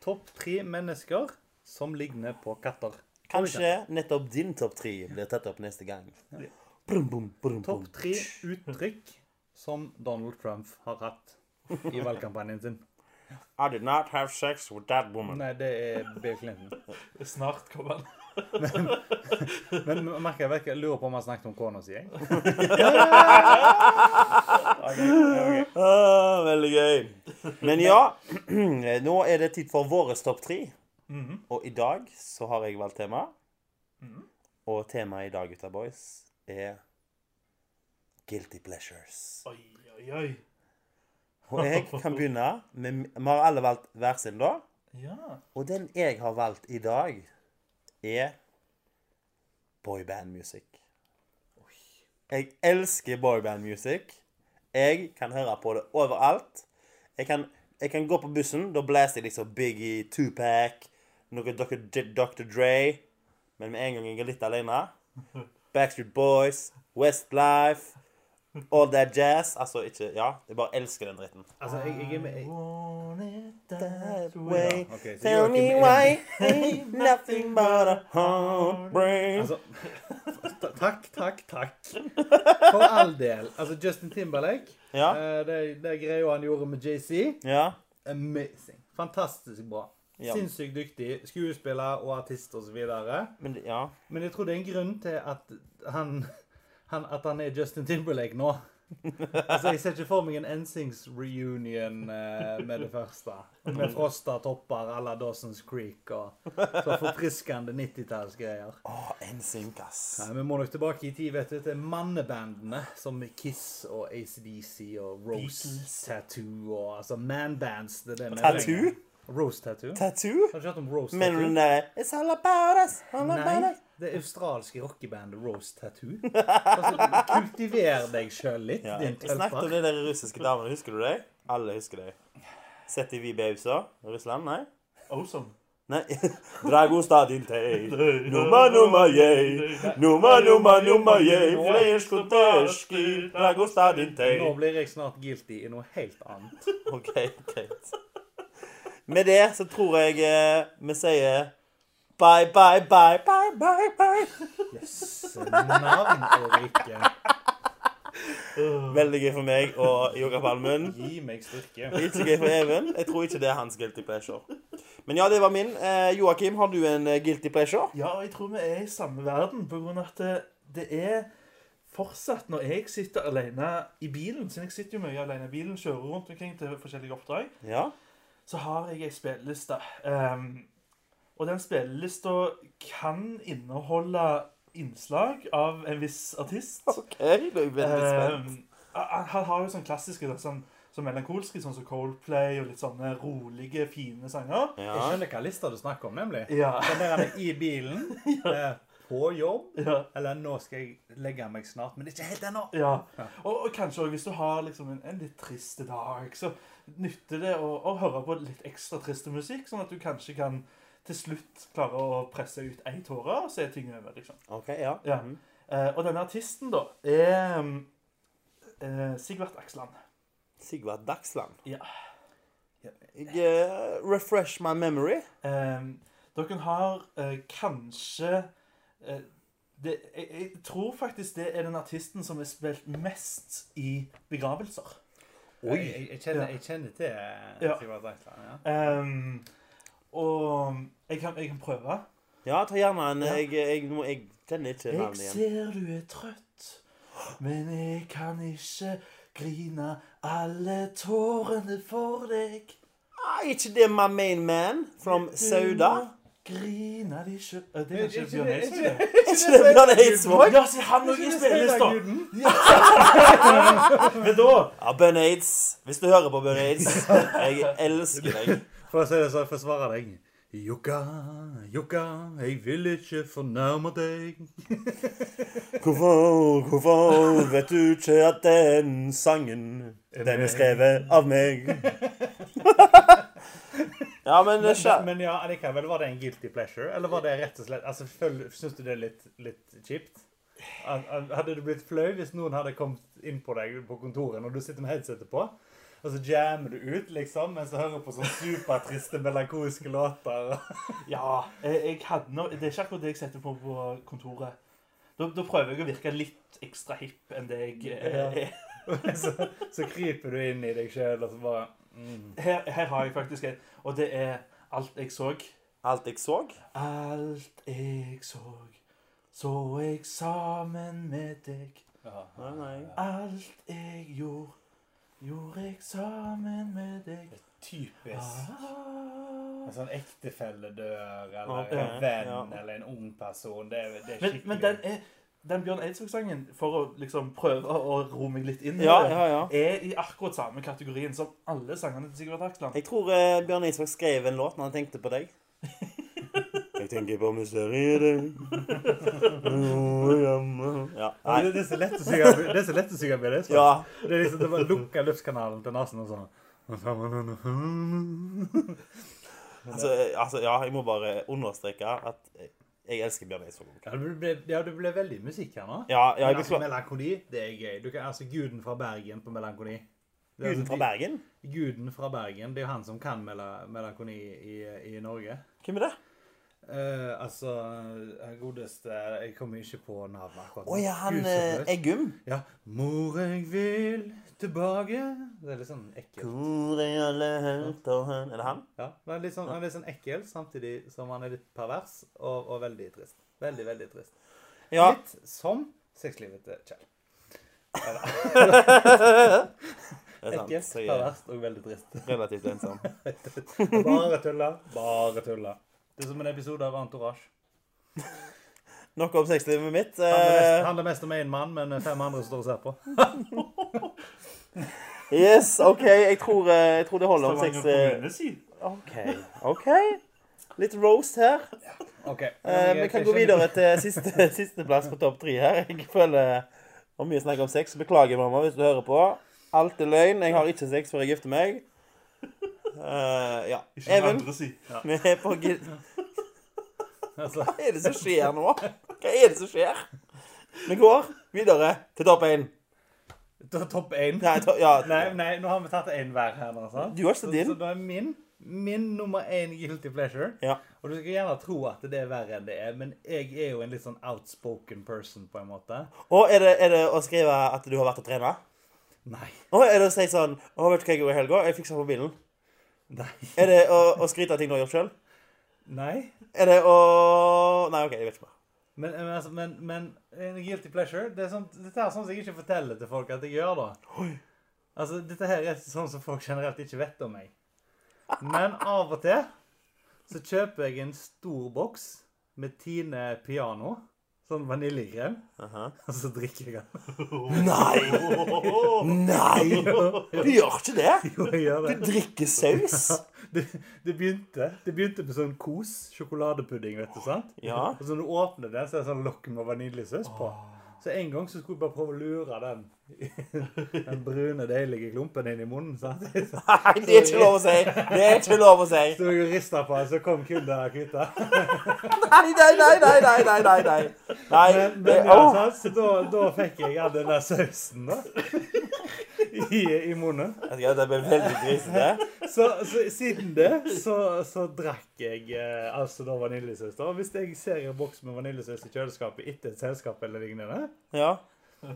Speaker 1: Topp tre mennesker som ligner på katter.
Speaker 2: Kanskje nettopp din topp tre blir tatt opp neste gang. Bum,
Speaker 1: Topp tre uttrykk som Donald Trump har hatt i valgkampanjen sin.
Speaker 2: I did not have sex with that woman.
Speaker 1: Nei, det er Bill Clinton.
Speaker 3: Snart kommer han.
Speaker 1: Men merker jeg jeg lurer på om han snakket om kona si. jeg.
Speaker 2: Ah, veldig gøy. Men ja, nå er det tid for våre topp tre. Og i dag så har jeg valgt tema. Og temaet i dag, gutta boys, er Guilty pleasures.
Speaker 3: Oi, oi, oi.
Speaker 2: Og jeg kan begynne med Vi har alle valgt hver sin, da.
Speaker 3: Ja.
Speaker 2: Og den jeg har valgt i dag, er boybandmusikk. Jeg elsker boybandmusikk. Jeg kan høre på det overalt. Jeg kan, jeg kan gå på bussen, da blæser jeg liksom Biggie, Tupac, noe Dr. Dr. Dre. Men med en gang jeg er litt alene Backstreet Boys, Westlife, All That Jazz. Altså ikke Ja, jeg bare elsker den dritten.
Speaker 1: Altså, jeg, jeg er med jeg,
Speaker 3: it
Speaker 2: That
Speaker 3: way.
Speaker 2: way.
Speaker 1: ok,
Speaker 2: Tell me
Speaker 1: er-
Speaker 2: why ain't nothing but a heartbreak.
Speaker 1: Altså, takk, takk, takk. For all del. Altså, Justin Timberlake,
Speaker 2: Ja.
Speaker 1: eh, det, det greia han gjorde med JC,
Speaker 2: Ja.
Speaker 1: amazing. Fantastisk bra.
Speaker 2: Ja.
Speaker 1: Sinnssykt dyktig skuespiller og artist osv.
Speaker 2: Men det- ja.
Speaker 1: Men jeg tror det er en grunn til at han, han, at han er Justin Timberlake nå. Altså, Jeg ser ikke for meg en Ensings reunion eh, med det første. Med frosta topper à la Dawson's Creek og så forfriskende 90-tallsgreier.
Speaker 2: Oh, en sink, ass.
Speaker 1: Nei, Vi må nok tilbake i tid vet du, til mannebandene som Kiss og ACDC og Rose
Speaker 3: Beatles.
Speaker 1: Tattoo og altså manbands. Det er det vi
Speaker 2: Tattoo?
Speaker 1: Rose Tattoo.
Speaker 2: Tattoo?
Speaker 1: Har du ikke hørt om Rose
Speaker 2: Men
Speaker 1: Tattoo?
Speaker 2: den der It's all about us. All about
Speaker 1: Nei,
Speaker 2: us.
Speaker 1: Det australske rockebandet Rose Tattoo. Altså, kultiver deg sjøl litt,
Speaker 2: Ja,
Speaker 1: din
Speaker 2: jeg snakket om de der russiske damene. Husker du det? Alle husker det. Sett i vi babesa. Russland? Nei?
Speaker 3: Awesome.
Speaker 2: Nei. Dragosta din tei. Numa numa jej. Numa numa numa jej. Fleško tørski, Dragosta din tei.
Speaker 1: Nå blir jeg snart guilty i noe helt annet.
Speaker 2: OK, greit. Med det så tror jeg eh, vi sier bye, bye, bye, bye, bye, bye.
Speaker 1: Yes, navn og rike.
Speaker 2: Veldig gøy for meg og Yoga Palmen.
Speaker 1: Gi meg styrke.
Speaker 2: Ikke gøy for Even. Jeg tror ikke det er hans guilty pleasure. Men ja, det var min. Eh, Joakim, har du en eh, guilty pleasure?
Speaker 3: Ja, jeg tror vi er i samme verden, på grunn av at det, det er fortsatt når jeg sitter alene i bilen, siden jeg sitter jo mye alene i bilen, kjører rundt omkring til forskjellige oppdrag,
Speaker 2: Ja.
Speaker 3: så har jeg ei spilleliste. Ehm, og den spillelista kan inneholde innslag av en viss artist.
Speaker 2: OK, da er jeg veldig spent.
Speaker 3: Ehm, han har jo sånn klassiske, da, sånn, sånn melankolske, sånn som Coldplay, og litt sånne rolige, fine sanger.
Speaker 1: Jeg
Speaker 2: Ja.
Speaker 1: skjønner hva lista du snakker om, nemlig.
Speaker 3: Ja.
Speaker 1: Den der han er i bilen, ja. på jobb,
Speaker 3: Ja.
Speaker 1: eller nå skal jeg legge meg snart, men ikke helt ennå.
Speaker 3: Ja.
Speaker 1: Ja.
Speaker 3: Og, og kanskje også hvis du har liksom en, en litt triste dag, så nytter det å, å høre på litt ekstra triste musikk, sånn at du kanskje kan til slutt klarer å presse ut ei tåre, og så er ting over, liksom.
Speaker 2: OK, ja.
Speaker 3: Ja.
Speaker 2: Mhm.
Speaker 3: Eh, og denne artisten, da, er um, eh, Sigvart Aksland.
Speaker 2: Sigvard Dagsland.
Speaker 3: Ja.
Speaker 2: Jeg, eh, refresh my memory.
Speaker 3: Eh, dere har eh, kanskje eh, det, jeg, jeg tror faktisk det er den artisten som er spilt mest i begravelser.
Speaker 1: Jeg, jeg, jeg, kjenner,
Speaker 3: Ja.
Speaker 1: jeg kjenner til eh,
Speaker 3: Ja.
Speaker 1: Sigvard Dagsland. Ja.
Speaker 3: Um, og jeg kan, jeg kan prøve.
Speaker 2: Ja, ta gjerne en
Speaker 3: Ja.
Speaker 2: Jeg, jeg, må- jeg kjenner ikke
Speaker 3: Jeg
Speaker 2: navnet igjen.
Speaker 3: ser du er trøtt, men jeg kan ikke grine alle tårene for deg.
Speaker 2: Ah, ikke det my main man from Sauda?
Speaker 3: Grine de sjøl Det er kanskje Bjørn Eidsvåg, det.
Speaker 2: Ikke det Bjørn Eidsvåg?
Speaker 3: Ja, se han òg i spillelista! Men da
Speaker 2: Ja, Bjørn Aids. Hvis du hører på Bjørn Aids, jeg elsker deg.
Speaker 1: For å si det sånn, forsvare deg. Jokka, jokka, jeg vil ikke fornærme deg.
Speaker 2: Hvorfor, hvorfor vet du ikke at den sangen, den er skrevet av meg? ja, men
Speaker 1: Men, men ja, likevel, var det en guilty pleasure? Eller var det rett og slett altså, Syns du det er litt, litt kjipt? Hadde du blitt flau hvis noen hadde kommet inn på deg på kontoret når du sitter med headsetet på? Og så jammer du ut, liksom, mens du hører på sånne supertriste, melankolske låter.
Speaker 3: Ja, jeg, jeg hadde noe, Det er ikke akkurat det jeg setter på på kontoret. Da, da prøver jeg å virke litt ekstra hipp enn det jeg eh, er.
Speaker 1: så, så kryper du inn i deg sjøl, og så bare mm.
Speaker 3: Her, her har jeg faktisk en, og det er alt jeg så.
Speaker 2: Alt jeg så?
Speaker 3: Alt jeg så, så jeg sammen med deg.
Speaker 1: ja.
Speaker 2: Nei, nei.
Speaker 3: Alt jeg gjorde, gjorde jeg sammen med deg.
Speaker 1: Typisk.
Speaker 3: Ah.
Speaker 1: En sånn ektefelle dør, eller
Speaker 2: Ok,
Speaker 1: en venn,
Speaker 2: ja.
Speaker 1: eller en ung person. Det, er- det er skikkelig
Speaker 3: men den er den Bjørn Eidsvåg-sangen, for å liksom prøve å ro meg litt inn i
Speaker 2: Ja,
Speaker 3: det,
Speaker 2: ja, ja.
Speaker 3: er i akkurat samme kategorien som alle sangene til Sigurd Aksland.
Speaker 2: Jeg tror eh, Bjørn Eidsvåg skrev en låt når han tenkte på deg. Jeg tenker på mysteriet. Ja.
Speaker 1: Ja,
Speaker 2: Nei.
Speaker 1: det, det, er så lett å synge, det er så lett å synge med det. så.
Speaker 2: ja.
Speaker 1: Det er liksom, det bare lukker luftkanalen til nesen og sånn.
Speaker 2: Altså, altså, ja, jeg må bare understreke at jeg elsker Bjørn Eidsvåg.
Speaker 1: Ja, det ble, ja, du ble veldig musikk her nå.
Speaker 2: Ja, ja, jeg
Speaker 1: Men altså, melankoli, det er gøy. Du kan, altså, Guden fra Bergen på melankoli.
Speaker 2: Guden
Speaker 1: altså
Speaker 2: fra Bergen?
Speaker 1: Guden fra Bergen. Det er jo han som kan mel melankoli i, i Norge.
Speaker 2: Hvem er det?
Speaker 1: Eh, altså Godeste Jeg kommer ikke på navnet akkurat.
Speaker 2: Å ja, han eh. Eggum.
Speaker 1: Ja. Mor, jeg vil tilbake Det er litt sånn ekkelt.
Speaker 2: Hvor er alle helter hen? Er det han?
Speaker 1: Ja, Det er litt sånn, han er litt sånn ekkel, samtidig som han er litt pervers og, og veldig trist. Veldig, veldig trist.
Speaker 2: Ja.
Speaker 1: Litt som sexlivet til Kjell. Ekkelt,
Speaker 2: er
Speaker 1: perverst og veldig trist.
Speaker 2: relativt ensom.
Speaker 1: Bare tulla. Bare tulla. Det er som en episode av Entourage.
Speaker 2: Nok om sexlivet mitt.
Speaker 1: Handler mest,
Speaker 2: Eh,
Speaker 1: handler mest om én mann, men fem andre står og ser på.
Speaker 2: yes, OK. Jeg tror, eh, jeg tror det holder om sex... eh. OK. OK. Litt roast her.
Speaker 1: Ok.
Speaker 2: Eh, vi kan gå videre til siste, sisteplass på topp tre her. Jeg føler det mye snakk om sex. Beklager, mamma, hvis du hører på. Alt er løgn. Jeg har ikke sex før jeg gifter meg. Eh, ja.
Speaker 3: Ikke
Speaker 2: Even,
Speaker 3: andre si.
Speaker 2: vi er på
Speaker 1: Altså,
Speaker 2: Hva er det som skjer nå? Hva er det som skjer? Vi går videre til topp én.
Speaker 1: to- topp én.
Speaker 2: Nei, to, ja.
Speaker 1: Nei, nei, nå har vi tatt én hver her. Altså.
Speaker 2: Du har ikke
Speaker 1: Så,
Speaker 2: din.
Speaker 1: så da er min min nummer én guilty pleasure.
Speaker 2: Ja.
Speaker 1: Og du skal gjerne tro at det er verre enn det er, men jeg er jo en litt sånn outspoken person, på en måte.
Speaker 2: Og er det, er det å skrive at du har vært og trene?
Speaker 1: Nei.
Speaker 2: Og er det å si sånn Å, vet du hva jeg gjorde i helga? Jeg fiksa på bilen.
Speaker 1: Nei.
Speaker 2: Er det å, å skryte av ting du har gjort sjøl?
Speaker 1: Nei.
Speaker 2: Er det å Nei, OK, jeg vet ikke.
Speaker 1: Men, men, altså, men, men en guilty pleasure det er sånt, Dette er som jeg ikke forteller til folk at jeg gjør. da. Altså, Dette her er sånn som folk generelt ikke vet om meg. Men av og til så kjøper jeg en stor boks med Tine Piano. Sånn vaniljekrem. Og så drikker jeg den.
Speaker 2: Nei! Nei! Du gjør ikke det.
Speaker 1: Jo, jeg gjør
Speaker 2: Du drikker saus.
Speaker 1: Det, det, begynte, det begynte med sånn kos sjokoladepudding, vet du. sant?
Speaker 2: Ja.
Speaker 1: Og så når du åpner den, så er det sånn lokk med vaniljesaus på. Så en gang så skulle jeg bare prøve å lure den den brune, deilige klumpen inn i munnen. sant?
Speaker 2: Nei, det er ikke lov å si. Det er ikke lov å si.
Speaker 1: sto jeg og rista på den, så kom kunden og kvitta.
Speaker 2: Nei, nei, nei, nei, nei, nei, nei, nei.
Speaker 1: Men, men ja, sant? Så da, da fikk jeg all den der sausen da. I, i munnen.
Speaker 2: Ja, Det ble veldig grisete.
Speaker 1: Så, så siden det så, så drakk jeg eh, altså da vaniljesaus. Hvis jeg ser en boks med vaniljesaus i kjøleskapet etter et selskap eller lignende,
Speaker 2: Ja.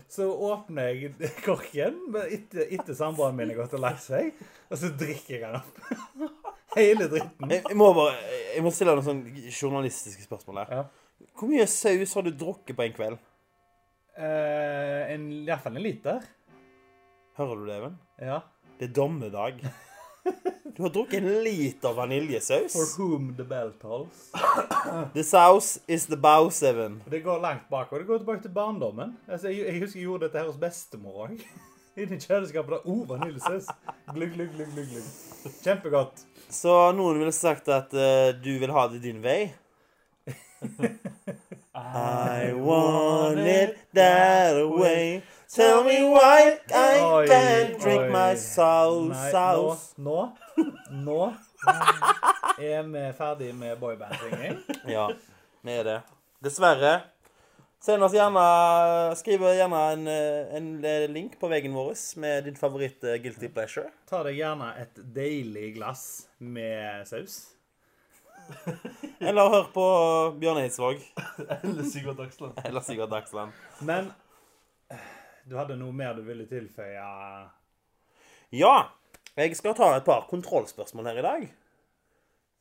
Speaker 1: Så åpner jeg korken etter, etter samboeren min har gått og lagt seg, og så drikker jeg den opp. Hele dritten.
Speaker 2: Jeg, jeg må bare Jeg må stille noen sånn journalistiske spørsmål her.
Speaker 1: Ja.
Speaker 2: Hvor mye saus har du drukket på en kveld?
Speaker 1: Eh, en, Iallfall en liter.
Speaker 2: Hører du det, Even?
Speaker 1: Ja.
Speaker 2: Det er dommedag. Du har drukket en liter vaniljesaus.
Speaker 1: For whom the bell tolls.
Speaker 2: The sauce is the bow
Speaker 1: seven. Det går langt bakover. Det går tilbake til barndommen. Altså, jeg, jeg husker jeg gjorde dette her hos bestemor òg. Inni kjøleskapet. oh, vaniljesaus. Glugg, glugg, glugg, glugg, glugg. Kjempegodt.
Speaker 2: Så noen ville sagt at uh, du vil ha det din vei. I want it that way. Tell me why I
Speaker 1: Oi,
Speaker 2: can't drink
Speaker 1: oi.
Speaker 2: my soul sauce.
Speaker 1: nå, nå, nå er vi ferdig med boyband-synging.
Speaker 2: Ja, vi er det. Dessverre. Send oss gjerne Skriv gjerne en, eh, en link på veggen vår med din favoritt eh, guilty pleasure.
Speaker 1: Ta deg gjerne et deilig glass med saus.
Speaker 2: Eller hør på Bjørn Eidsvåg
Speaker 3: Eller Sigurd Dagsland.
Speaker 2: eller Sigurd Dagsland.
Speaker 1: Men eh, du hadde noe mer du ville tilføye?
Speaker 2: Ja, jeg skal ta et par kontrollspørsmål her i dag.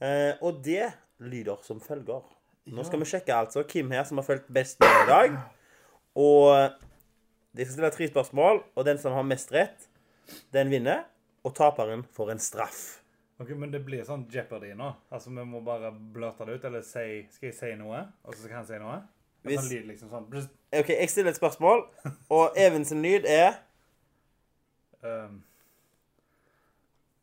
Speaker 2: Eh, og det lyder som følger. Nå skal vi sjekke altså hvem her som har fulgt best med i dag. Og de skal stille tre spørsmål, og den som har mest rett, den vinner. Og taperen får en straff.
Speaker 1: Ok, Men det blir sånn Jeopardy nå? Altså, Vi må bare blørte det ut? Eller si, skal jeg si noe, og så skal han si noe?
Speaker 2: Hvis-
Speaker 1: lyd liksom sånn
Speaker 2: OK, jeg stiller et spørsmål, og Even sin lyd er
Speaker 1: um,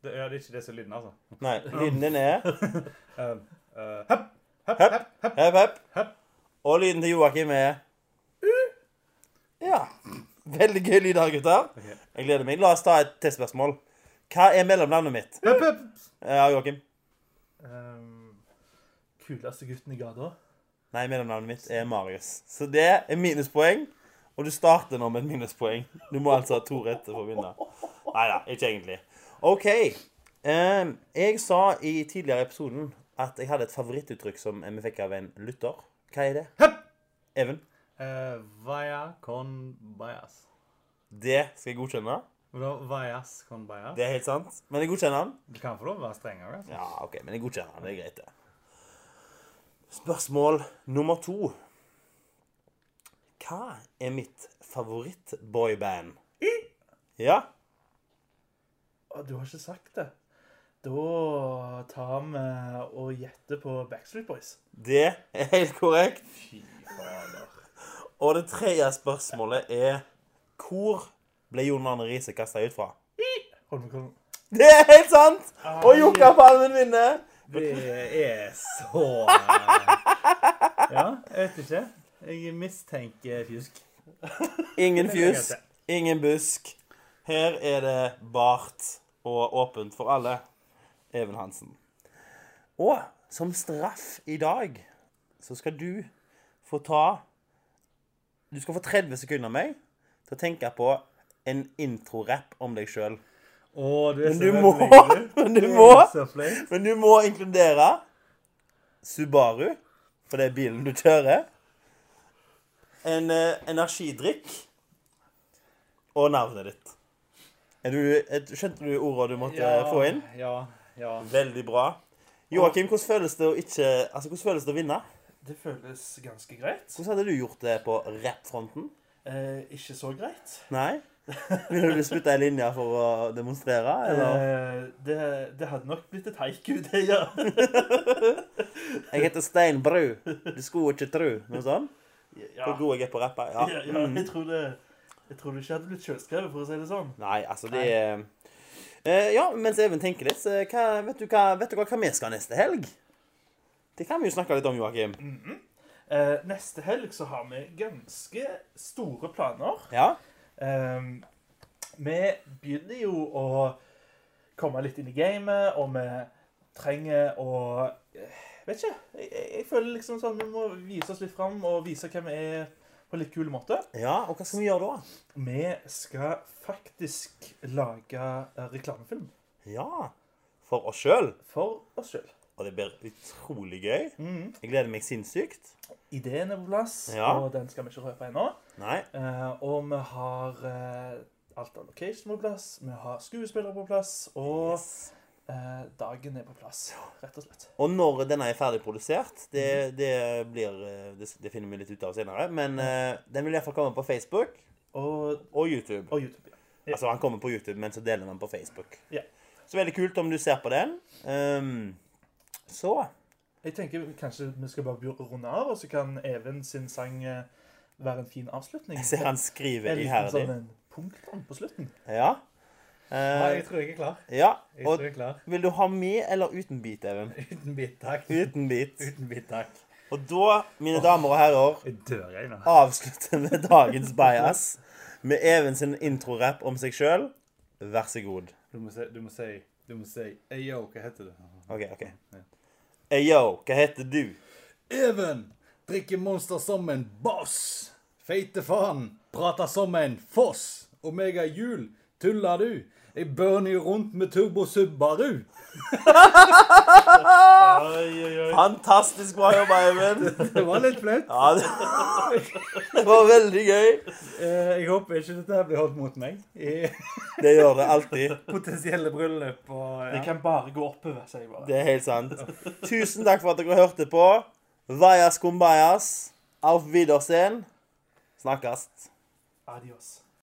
Speaker 1: det, Ja, det er ikke det som er lyden, altså.
Speaker 2: Nei, lyden din er
Speaker 1: Um, uh, hepp, hepp,
Speaker 2: Hepp.
Speaker 1: hepp, hepp.
Speaker 2: Hepp, hepp. Og lyden til Joakim er Ja. Veldig gøy lyd her, gutter. Jeg gleder meg. La oss ta et testspørsmål. Hva er mellomnavnet mitt?
Speaker 1: Hepp, hepp.
Speaker 2: Ja, Joakim.
Speaker 3: Um, kuleste gutten i gata.
Speaker 2: Nei, mellomnavnet mitt er Marius. Så det er minuspoeng. Og du starter nå med et minuspoeng. Du må altså ha to rette for å vinne. Nei da, ikke egentlig. OK. Um, jeg sa i tidligere episoden at jeg hadde et favorittuttrykk som vi fikk av en lytter. Hva er det?
Speaker 1: Hepp.
Speaker 2: Even?
Speaker 1: Uh, vaya con bias.
Speaker 2: Det skal jeg godkjenne.
Speaker 1: Vajas con bias?
Speaker 2: Det er helt sant. Men jeg godkjenner den.
Speaker 1: Du kan få lov å være strengere. Altså.
Speaker 2: Ja, OK, men jeg godkjenner den. Det er greit, det. Spørsmål nummer to. Hva er mitt favoritt-boyband? Ja?
Speaker 3: Å, du har ikke sagt det. Da tar vi og gjetter på Backstreet Boys.
Speaker 2: Det er helt korrekt.
Speaker 3: Fy fader.
Speaker 2: Og det tredje spørsmålet er Hvor ble Jon Arne Riise kasta ut fra?
Speaker 3: Holmenkollen.
Speaker 2: Det er helt sant! Og Jokkapalmen vinner.
Speaker 1: Det er så Ja, jeg vet ikke. Jeg mistenker fjusk.
Speaker 2: Ingen
Speaker 1: Det
Speaker 2: fjus,
Speaker 1: greit,
Speaker 2: ingen busk. Her er det bart og åpent for alle. Even Hansen. Og som straff i dag så skal du få ta Du skal få 30 sekunder av meg til å tenke på en introrapp om deg sjøl.
Speaker 1: Å, du er
Speaker 2: Men
Speaker 1: så
Speaker 2: du må, men du må, men du må inkludere Subaru, for det er bilen du kjører. En eh, energidrikk og navnet ditt. Er du, er, skjønte du ordet du måtte
Speaker 1: Ja,
Speaker 2: få inn?
Speaker 1: Ja, Ja.
Speaker 2: Veldig bra. Joakim, hvordan føles det å ikke Altså, hvordan føles det å vinne?
Speaker 3: Det føles ganske greit.
Speaker 2: Hvordan hadde du gjort det på rappfronten?
Speaker 3: Eh, ikke så greit.
Speaker 2: Nei? Ville du spytta i linja for å demonstrere, eller?
Speaker 3: Eh, det, det hadde nok blitt et haiku, det, ja.
Speaker 2: Jeg heter Stein Bru. Du skulle ikke tru. Noe sånt?
Speaker 3: ja.
Speaker 2: Hvor god jeg er på å rappe? Ja.
Speaker 3: Ja, ja,
Speaker 2: Mm.
Speaker 3: jeg tror det Jeg tror det ikke hadde blitt selvskrevet, for å si det sånn.
Speaker 2: Nei, altså, det er eh, Ja, mens Even tenker litt, så hva, vet, du hva, vet du hva, vi skal neste helg? Det kan vi jo snakke litt om, Joakim.
Speaker 3: Eh, neste helg så har vi ganske store planer.
Speaker 2: Ja?
Speaker 3: Ehm, vi begynner jo å komme litt inn i gamet, og vi trenger å eh, Vet ikke. Jeg, jeg, føler liksom sånn vi må vise oss litt fram og vise hvem vi er på en litt kul måte.
Speaker 2: Ja, og hva skal vi gjøre da?
Speaker 3: Vi skal faktisk lage reklamefilm
Speaker 2: Ja, for oss sjøl.
Speaker 3: for oss sjøl.
Speaker 2: Og det blir utrolig gøy.
Speaker 3: Mm.
Speaker 2: Jeg gleder meg sinnssykt.
Speaker 3: Ideen er på plass,
Speaker 2: Ja.
Speaker 3: og den skal vi ikke røpe ennå.
Speaker 2: Nei.
Speaker 3: Eh, og vi har uh, alt av location på plass, vi har skuespillere på plass, og
Speaker 2: Yes.
Speaker 3: uh, dagen er på plass, rett og slett.
Speaker 2: Og når denne er ferdig produsert, det, det blir det, det finner vi litt ut av senere. Men den vil iallfall komme på Facebook
Speaker 3: Og,
Speaker 2: og YouTube.
Speaker 3: og YouTube. Ja.
Speaker 2: Altså, han kommer på YouTube, men så deler han på Facebook.
Speaker 3: Ja.
Speaker 2: Så veldig kult om du ser på den. Ehm, så
Speaker 3: Jeg tenker kanskje vi skal bare runde av, og så kan Even sin sang eh, være en fin avslutning.
Speaker 2: Jeg ser han skriver iherdig.
Speaker 3: sånn en punktum på slutten.
Speaker 2: Ja.
Speaker 1: Uh,
Speaker 2: Nei,
Speaker 1: jeg tror jeg er klar.
Speaker 2: ja.
Speaker 1: Jeg
Speaker 2: Og
Speaker 1: tror jeg er klar.
Speaker 2: vil du ha med eller uten bit, Even?
Speaker 1: Uten bit, takk.
Speaker 2: Uten bit.
Speaker 1: Uten bit, takk.
Speaker 2: Og da, mine damer og herrer,
Speaker 1: Jeg dør, jeg nå.
Speaker 2: avslutter vi dagens bias med Even sin introrapp om seg sjøl. Vær så god.
Speaker 1: Du må si Du må si, du må si yo, hva heter det?
Speaker 2: OK. ok. Hey, yo, hva heter du?
Speaker 1: Even drikker Monster som en boss. Feite faen, prater som en foss. Omega Jul, tuller du? Jeg burner jo rundt med Turbo Subaru.
Speaker 3: Oi, oi, oi.
Speaker 2: Fantastisk bra jobba, Even.
Speaker 1: Det var litt flaut.
Speaker 2: Ja, det, det var veldig gøy.
Speaker 1: Eh, Jeg håper ikke dette her blir holdt mot meg i
Speaker 2: Det gjør det alltid.
Speaker 1: potensielle bryllup og
Speaker 3: Det
Speaker 1: ja.
Speaker 3: kan bare gå oppover, sier jeg bare.
Speaker 2: Det er helt sant. Tusen takk for at dere hørte på. Vajas kumbayas. Auf Wiedersehen. Snakkes.
Speaker 3: Adios.